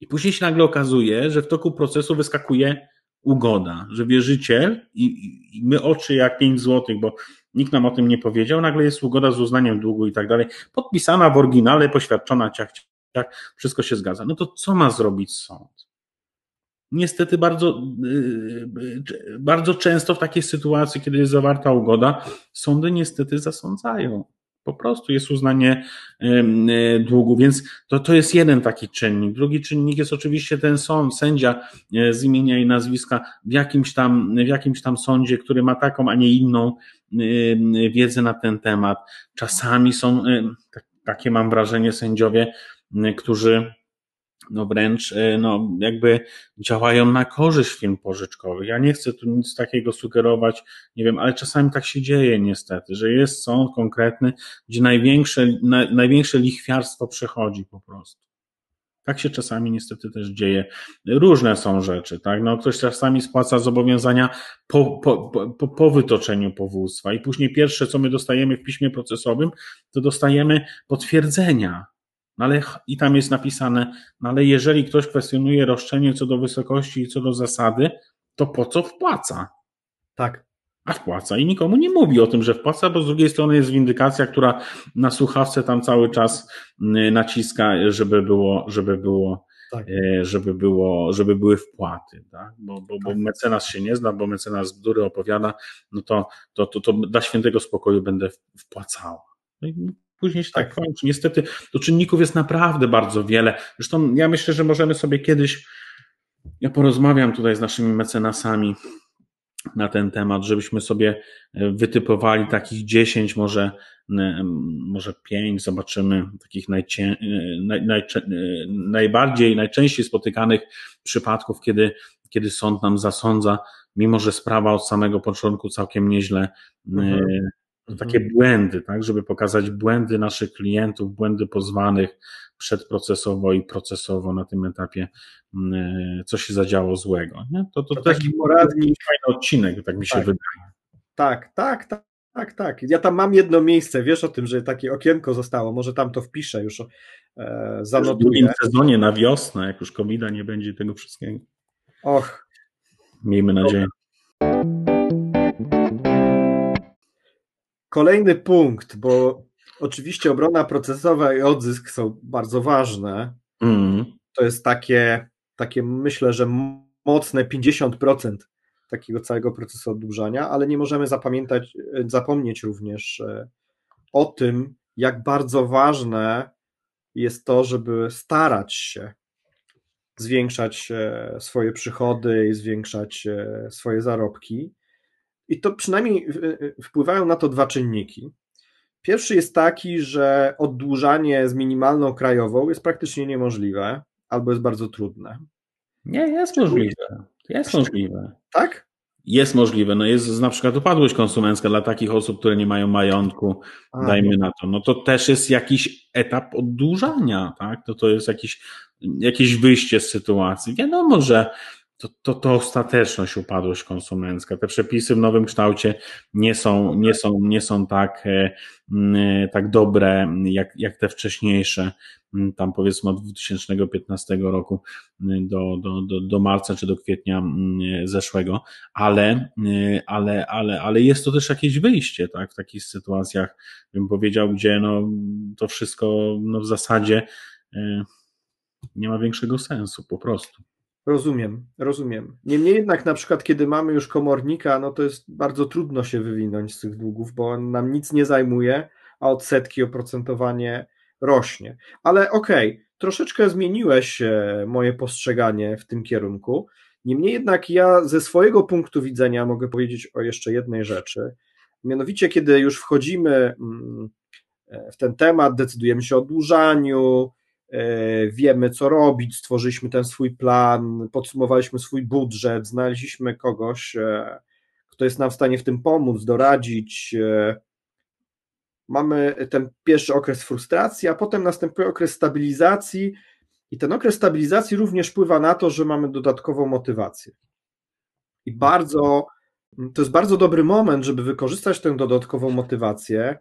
I później się nagle okazuje, że w toku procesu wyskakuje ugoda, że wierzyciel i, i my oczy jak 5 złotych, bo nikt nam o tym nie powiedział, nagle jest ugoda z uznaniem długu i tak dalej, podpisana w oryginale, poświadczona, ciach, ciach, wszystko się zgadza. No to co ma zrobić sąd? Niestety bardzo, y, y, bardzo często w takiej sytuacji, kiedy jest zawarta ugoda, sądy niestety zasądzają. Po prostu jest uznanie e, długu, więc to, to jest jeden taki czynnik. Drugi czynnik jest oczywiście ten sąd, sędzia e, z imienia i nazwiska w jakimś tam, w jakimś tam sądzie, który ma taką, a nie inną wiedzę na ten temat. Czasami są, tak, takie mam wrażenie, sędziowie, którzy no wręcz e, no, jakby działają na korzyść firm pożyczkowych. Ja nie chcę tu nic takiego sugerować, nie wiem, ale czasami tak się dzieje niestety, że jest sąd konkretny, gdzie największe, na, największe lichwiarstwo przechodzi po prostu. Tak się czasami niestety też dzieje. Różne są rzeczy, tak? No, ktoś czasami spłaca zobowiązania po, po, po, po wytoczeniu powództwa i później pierwsze, co my dostajemy w piśmie procesowym, to dostajemy potwierdzenia, no ale i tam jest napisane, no ale jeżeli ktoś kwestionuje roszczenie co do wysokości i co do zasady, to po co wpłaca? Tak. A wpłaca i nikomu nie mówi o tym, że wpłaca, bo z drugiej strony jest windykacja, która na słuchawce tam cały czas mm, naciska, żeby było, żeby było, tak. E, żeby było, żeby były wpłaty, tak? Bo, bo, bo tak. mecenas się nie zna, bo mecenas bzdury opowiada, no to, to, to, to dla świętego spokoju będę wpłacała. No później się tak, tak kończy. Niestety do czynników jest naprawdę bardzo wiele. Zresztą ja myślę, że możemy sobie kiedyś, ja porozmawiam tutaj z naszymi mecenasami na ten temat, żebyśmy sobie e, wytypowali takich 10, może, może 5, zobaczymy takich e, naj, naj, e, najbardziej, najczęściej spotykanych przypadków, kiedy, kiedy sąd nam zasądza, mimo że sprawa od samego początku całkiem nieźle mhm takie mhm. błędy, tak, żeby pokazać błędy naszych klientów, błędy pozwanych, przedprocesowo i procesowo na tym etapie, mm, co się zadziało złego. Nie? To, to, to taki poradnik. Fajny odcinek, tak mi się tak. wydaje. Tak, tak, tak. Tak, tak. Ja tam mam jedno miejsce, wiesz o tym, że takie okienko zostało, może tam to wpiszę już, e, zanotuję. W drugim sezonie na wiosnę, jak już covid nie będzie tego wszystkiego. Och. Miejmy nadzieję. Kolejny punkt, bo oczywiście obrona procesowa i odzysk są bardzo ważne. Mm. To jest takie, takie, myślę, że mocne 50% takiego całego procesu oddłużania, ale nie możemy zapamiętać, zapomnieć również e, o tym, jak bardzo ważne jest to, żeby starać się zwiększać e, swoje przychody i zwiększać e, swoje zarobki. I to przynajmniej wpływają na to dwa czynniki. Pierwszy jest taki, że oddłużanie z minimalną krajową jest praktycznie niemożliwe albo jest bardzo trudne. Nie, jest możliwe. Jest możliwe. Tak? Jest możliwe. No jest na przykład upadłość konsumencka dla takich osób, które nie mają majątku, A, dajmy na to. No to też jest jakiś etap oddłużania, tak? To, to jest jakiś, jakieś wyjście z sytuacji. Wiadomo, że to, to, to ostateczność upadłość konsumencka. Te przepisy w nowym kształcie nie są, nie są, nie są tak, e, tak dobre jak, jak te wcześniejsze, tam powiedzmy od 2015 roku do, do, do, do marca czy do kwietnia zeszłego, ale, ale, ale, ale jest to też jakieś wyjście, tak, w takich sytuacjach, bym powiedział, gdzie no, to wszystko no, w zasadzie e, nie ma większego sensu po prostu. Rozumiem, rozumiem. Niemniej jednak na przykład, kiedy mamy już komornika, no to jest bardzo trudno się wywinąć z tych długów, bo on nam nic nie zajmuje, a odsetki, oprocentowanie rośnie. Ale okej, okay, troszeczkę zmieniłeś e, moje postrzeganie w tym kierunku. Niemniej jednak ja ze swojego punktu widzenia mogę powiedzieć o jeszcze jednej rzeczy. Mianowicie, kiedy już wchodzimy mm, e, w ten temat, decydujemy się o dłużaniu, wiemy co robić, stworzyliśmy ten swój plan, podsumowaliśmy swój budżet, znaleźliśmy kogoś, e, kto jest nam w stanie w tym pomóc, doradzić. E, mamy ten pierwszy okres frustracji, a potem następuje okres stabilizacji, i ten okres stabilizacji również wpływa na to, że mamy dodatkową motywację. I bardzo, to jest bardzo dobry moment, żeby wykorzystać tę dodatkową motywację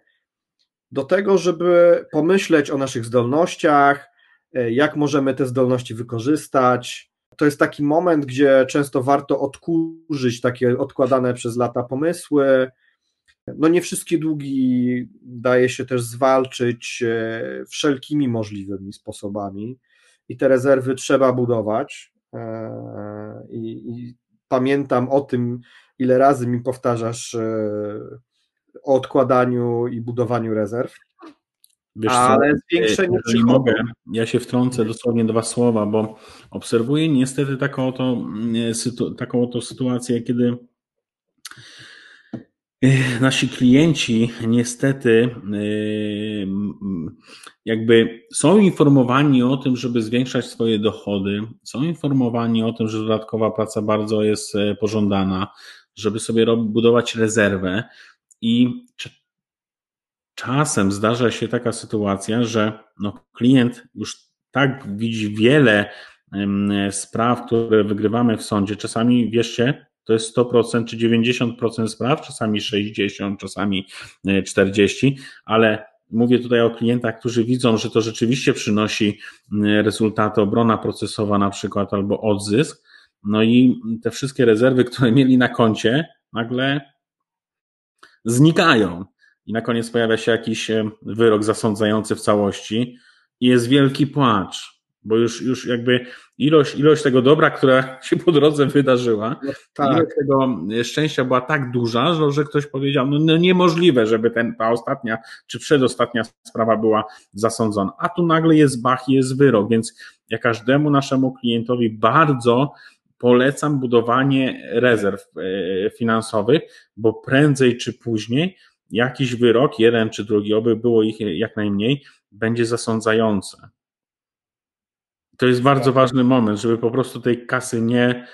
do tego, żeby pomyśleć o naszych zdolnościach, E, jak możemy te zdolności wykorzystać. To jest taki moment, gdzie często warto odkurzyć takie odkładane przez lata pomysły. No nie wszystkie długi daje się też zwalczyć e, wszelkimi możliwymi sposobami i te rezerwy trzeba budować. E, I, i pamiętam o tym, ile razy mi powtarzasz o odkładaniu i budowaniu rezerw. Wiesz ale co, zwiększenie jeżeli mogę, ja się wtrącę dosłownie dwa słowa, bo obserwuję niestety taką oto, mm, taką oto sytuację, kiedy e, nasi klienci niestety e, jakby są informowani o tym, żeby zwiększać swoje dochody, są informowani o tym, że dodatkowa praca bardzo jest e, pożądana, żeby sobie budować rezerwę i czasem zdarza się taka sytuacja, że no, klient już tak widzi wiele spraw, które wygrywamy w sądzie. Czasami, wierzcie, to jest 100% czy 90% spraw, czasami 60%, czasami 40%, e, ale mówię tutaj o klientach, którzy widzą, że to rzeczywiście przynosi rezultaty, obrona procesowa na przykład albo odzysk, no i te wszystkie rezerwy, które mieli na koncie, nagle znikają i na koniec pojawia się jakiś wyrok zasądzający w całości i jest wielki płacz, bo już, już jakby ilość, ilość tego dobra, która się po drodze wydarzyła, no, tak. ilość tego szczęścia była tak duża, że, że ktoś powiedział, no, no niemożliwe, żeby ten, ta ostatnia czy przedostatnia sprawa była zasądzona. A tu nagle jest bach i jest wyrok, więc ja każdemu naszemu klientowi bardzo polecam budowanie rezerw e, finansowych, bo prędzej czy później jakiś wyrok, jeden czy drugi, oby było ich jak najmniej, będzie zasądzający. To jest bardzo tak. ważny moment, żeby po prostu tej kasy nie,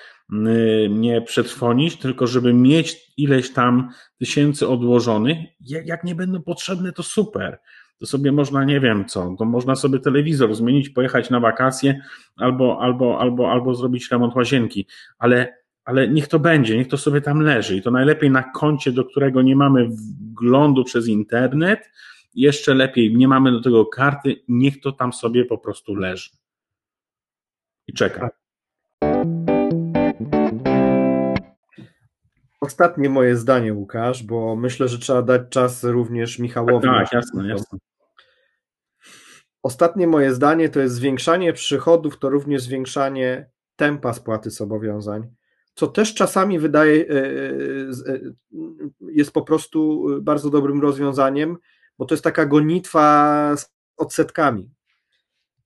nie przetrwonić, tylko żeby mieć ileś tam tysięcy odłożonych. Jak, jak nie będą potrzebne, to super. to sobie można, nie wiem co, to można sobie telewizor zmienić, pojechać na wakacje albo, albo, albo, albo zrobić remont łazienki, ale, ale niech to będzie, niech to sobie tam leży i to najlepiej na koncie, do którego nie mamy wglądu przez internet, jeszcze lepiej, nie mamy do tego karty, niech to tam sobie po prostu leży i czeka. Tak. Ostatnie moje zdanie, Łukasz, bo myślę, że trzeba dać czas również Michałowi. Tak, jasne, jasne. Ostatnie moje zdanie to jest zwiększanie przychodów, to również zwiększanie tempa spłaty zobowiązań, co też czasami wydaje, e, e, e, jest po prostu bardzo dobrym rozwiązaniem, bo to jest taka gonitwa z odsetkami.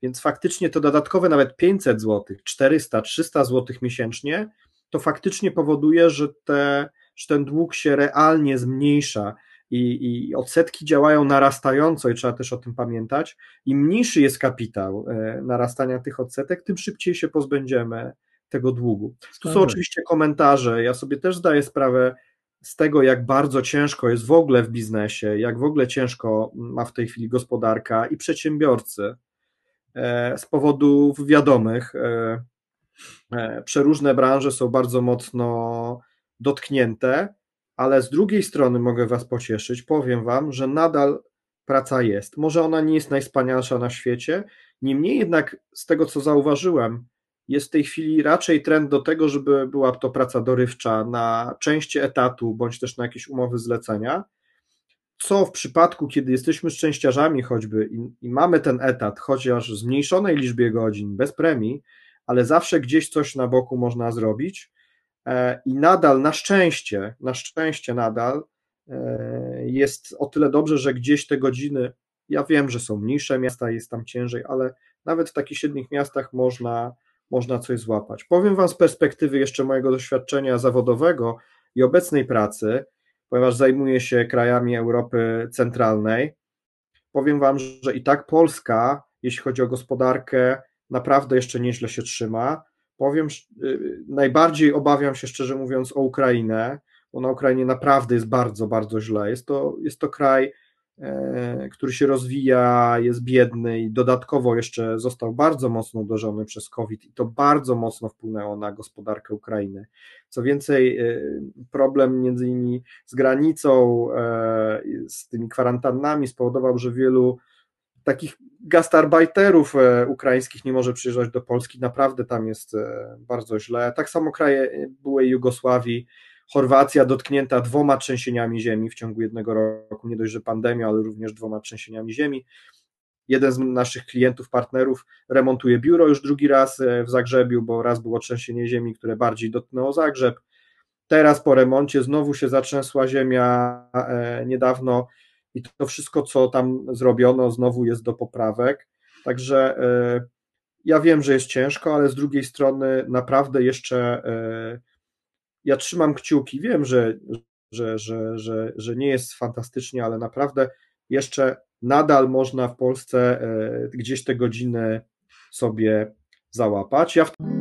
Więc faktycznie to dodatkowe nawet 500 zł, 400, 300 zł miesięcznie, to faktycznie powoduje, że, te, że ten dług się realnie zmniejsza i, i odsetki działają narastająco i trzeba też o tym pamiętać. Im mniejszy jest kapitał narastania tych odsetek, tym szybciej się pozbędziemy tego długu. Tu są oczywiście komentarze. Ja sobie też zdaję sprawę z tego, jak bardzo ciężko jest w ogóle w biznesie, jak w ogóle ciężko ma w tej chwili gospodarka i przedsiębiorcy e, z powodów wiadomych. E, przeróżne branże są bardzo mocno dotknięte ale z drugiej strony mogę Was pocieszyć, powiem Wam, że nadal praca jest. Może ona nie jest najwspanialsza na świecie, niemniej jednak z tego co zauważyłem, jest w tej chwili raczej trend do tego, żeby była to praca dorywcza na części etatu bądź też na jakieś umowy zlecenia. Co w przypadku, kiedy jesteśmy szczęściarzami choćby i, i mamy ten etat, chociaż w zmniejszonej liczbie godzin, bez premii, ale zawsze gdzieś coś na boku można zrobić, E, i nadal, na szczęście, na szczęście nadal e, jest o tyle dobrze, że gdzieś te godziny, ja wiem, że są mniejsze miasta, jest tam ciężej, ale nawet w takich średnich miastach można, można coś złapać. Powiem Wam z perspektywy jeszcze mojego doświadczenia zawodowego i obecnej pracy, ponieważ zajmuję się krajami Europy Centralnej, powiem Wam, że i tak Polska, jeśli chodzi o gospodarkę, naprawdę jeszcze nieźle się trzyma. Powiem, y, najbardziej obawiam się szczerze mówiąc o Ukrainę, bo na Ukrainie naprawdę jest bardzo, bardzo źle. Jest to, jest to kraj, który się rozwija, jest biedny i dodatkowo jeszcze został bardzo mocno uderzony przez COVID i to bardzo mocno wpłynęło na gospodarkę Ukrainy. Co więcej, e, problem między innymi z granicą, e, z tymi kwarantannami spowodował, że wielu takich gastarbeiterów e, ukraińskich nie może przyjeżdżać do Polski, naprawdę tam jest e, bardzo źle. Tak samo kraje byłej Jugosławii, Chorwacja dotknięta dwoma trzęsieniami ziemi w ciągu jednego roku, nie dość, że pandemia, ale również dwoma trzęsieniami ziemi. Jeden z naszych klientów, partnerów remontuje biuro już drugi raz e, w Zagrzebiu, bo raz było trzęsienie ziemi, które bardziej dotknęło Zagrzeb. Teraz po remoncie znowu się zatrzęsła ziemia niedawno i to wszystko, co tam zrobiono, znowu jest do poprawek. Także e, ja wiem, że jest ciężko, ale z drugiej strony naprawdę jeszcze e, ja trzymam kciuki. Wiem, że, że, że, że, że nie jest fantastycznie, ale naprawdę jeszcze nadal można w Polsce e, gdzieś te godziny sobie załapać. Ja w...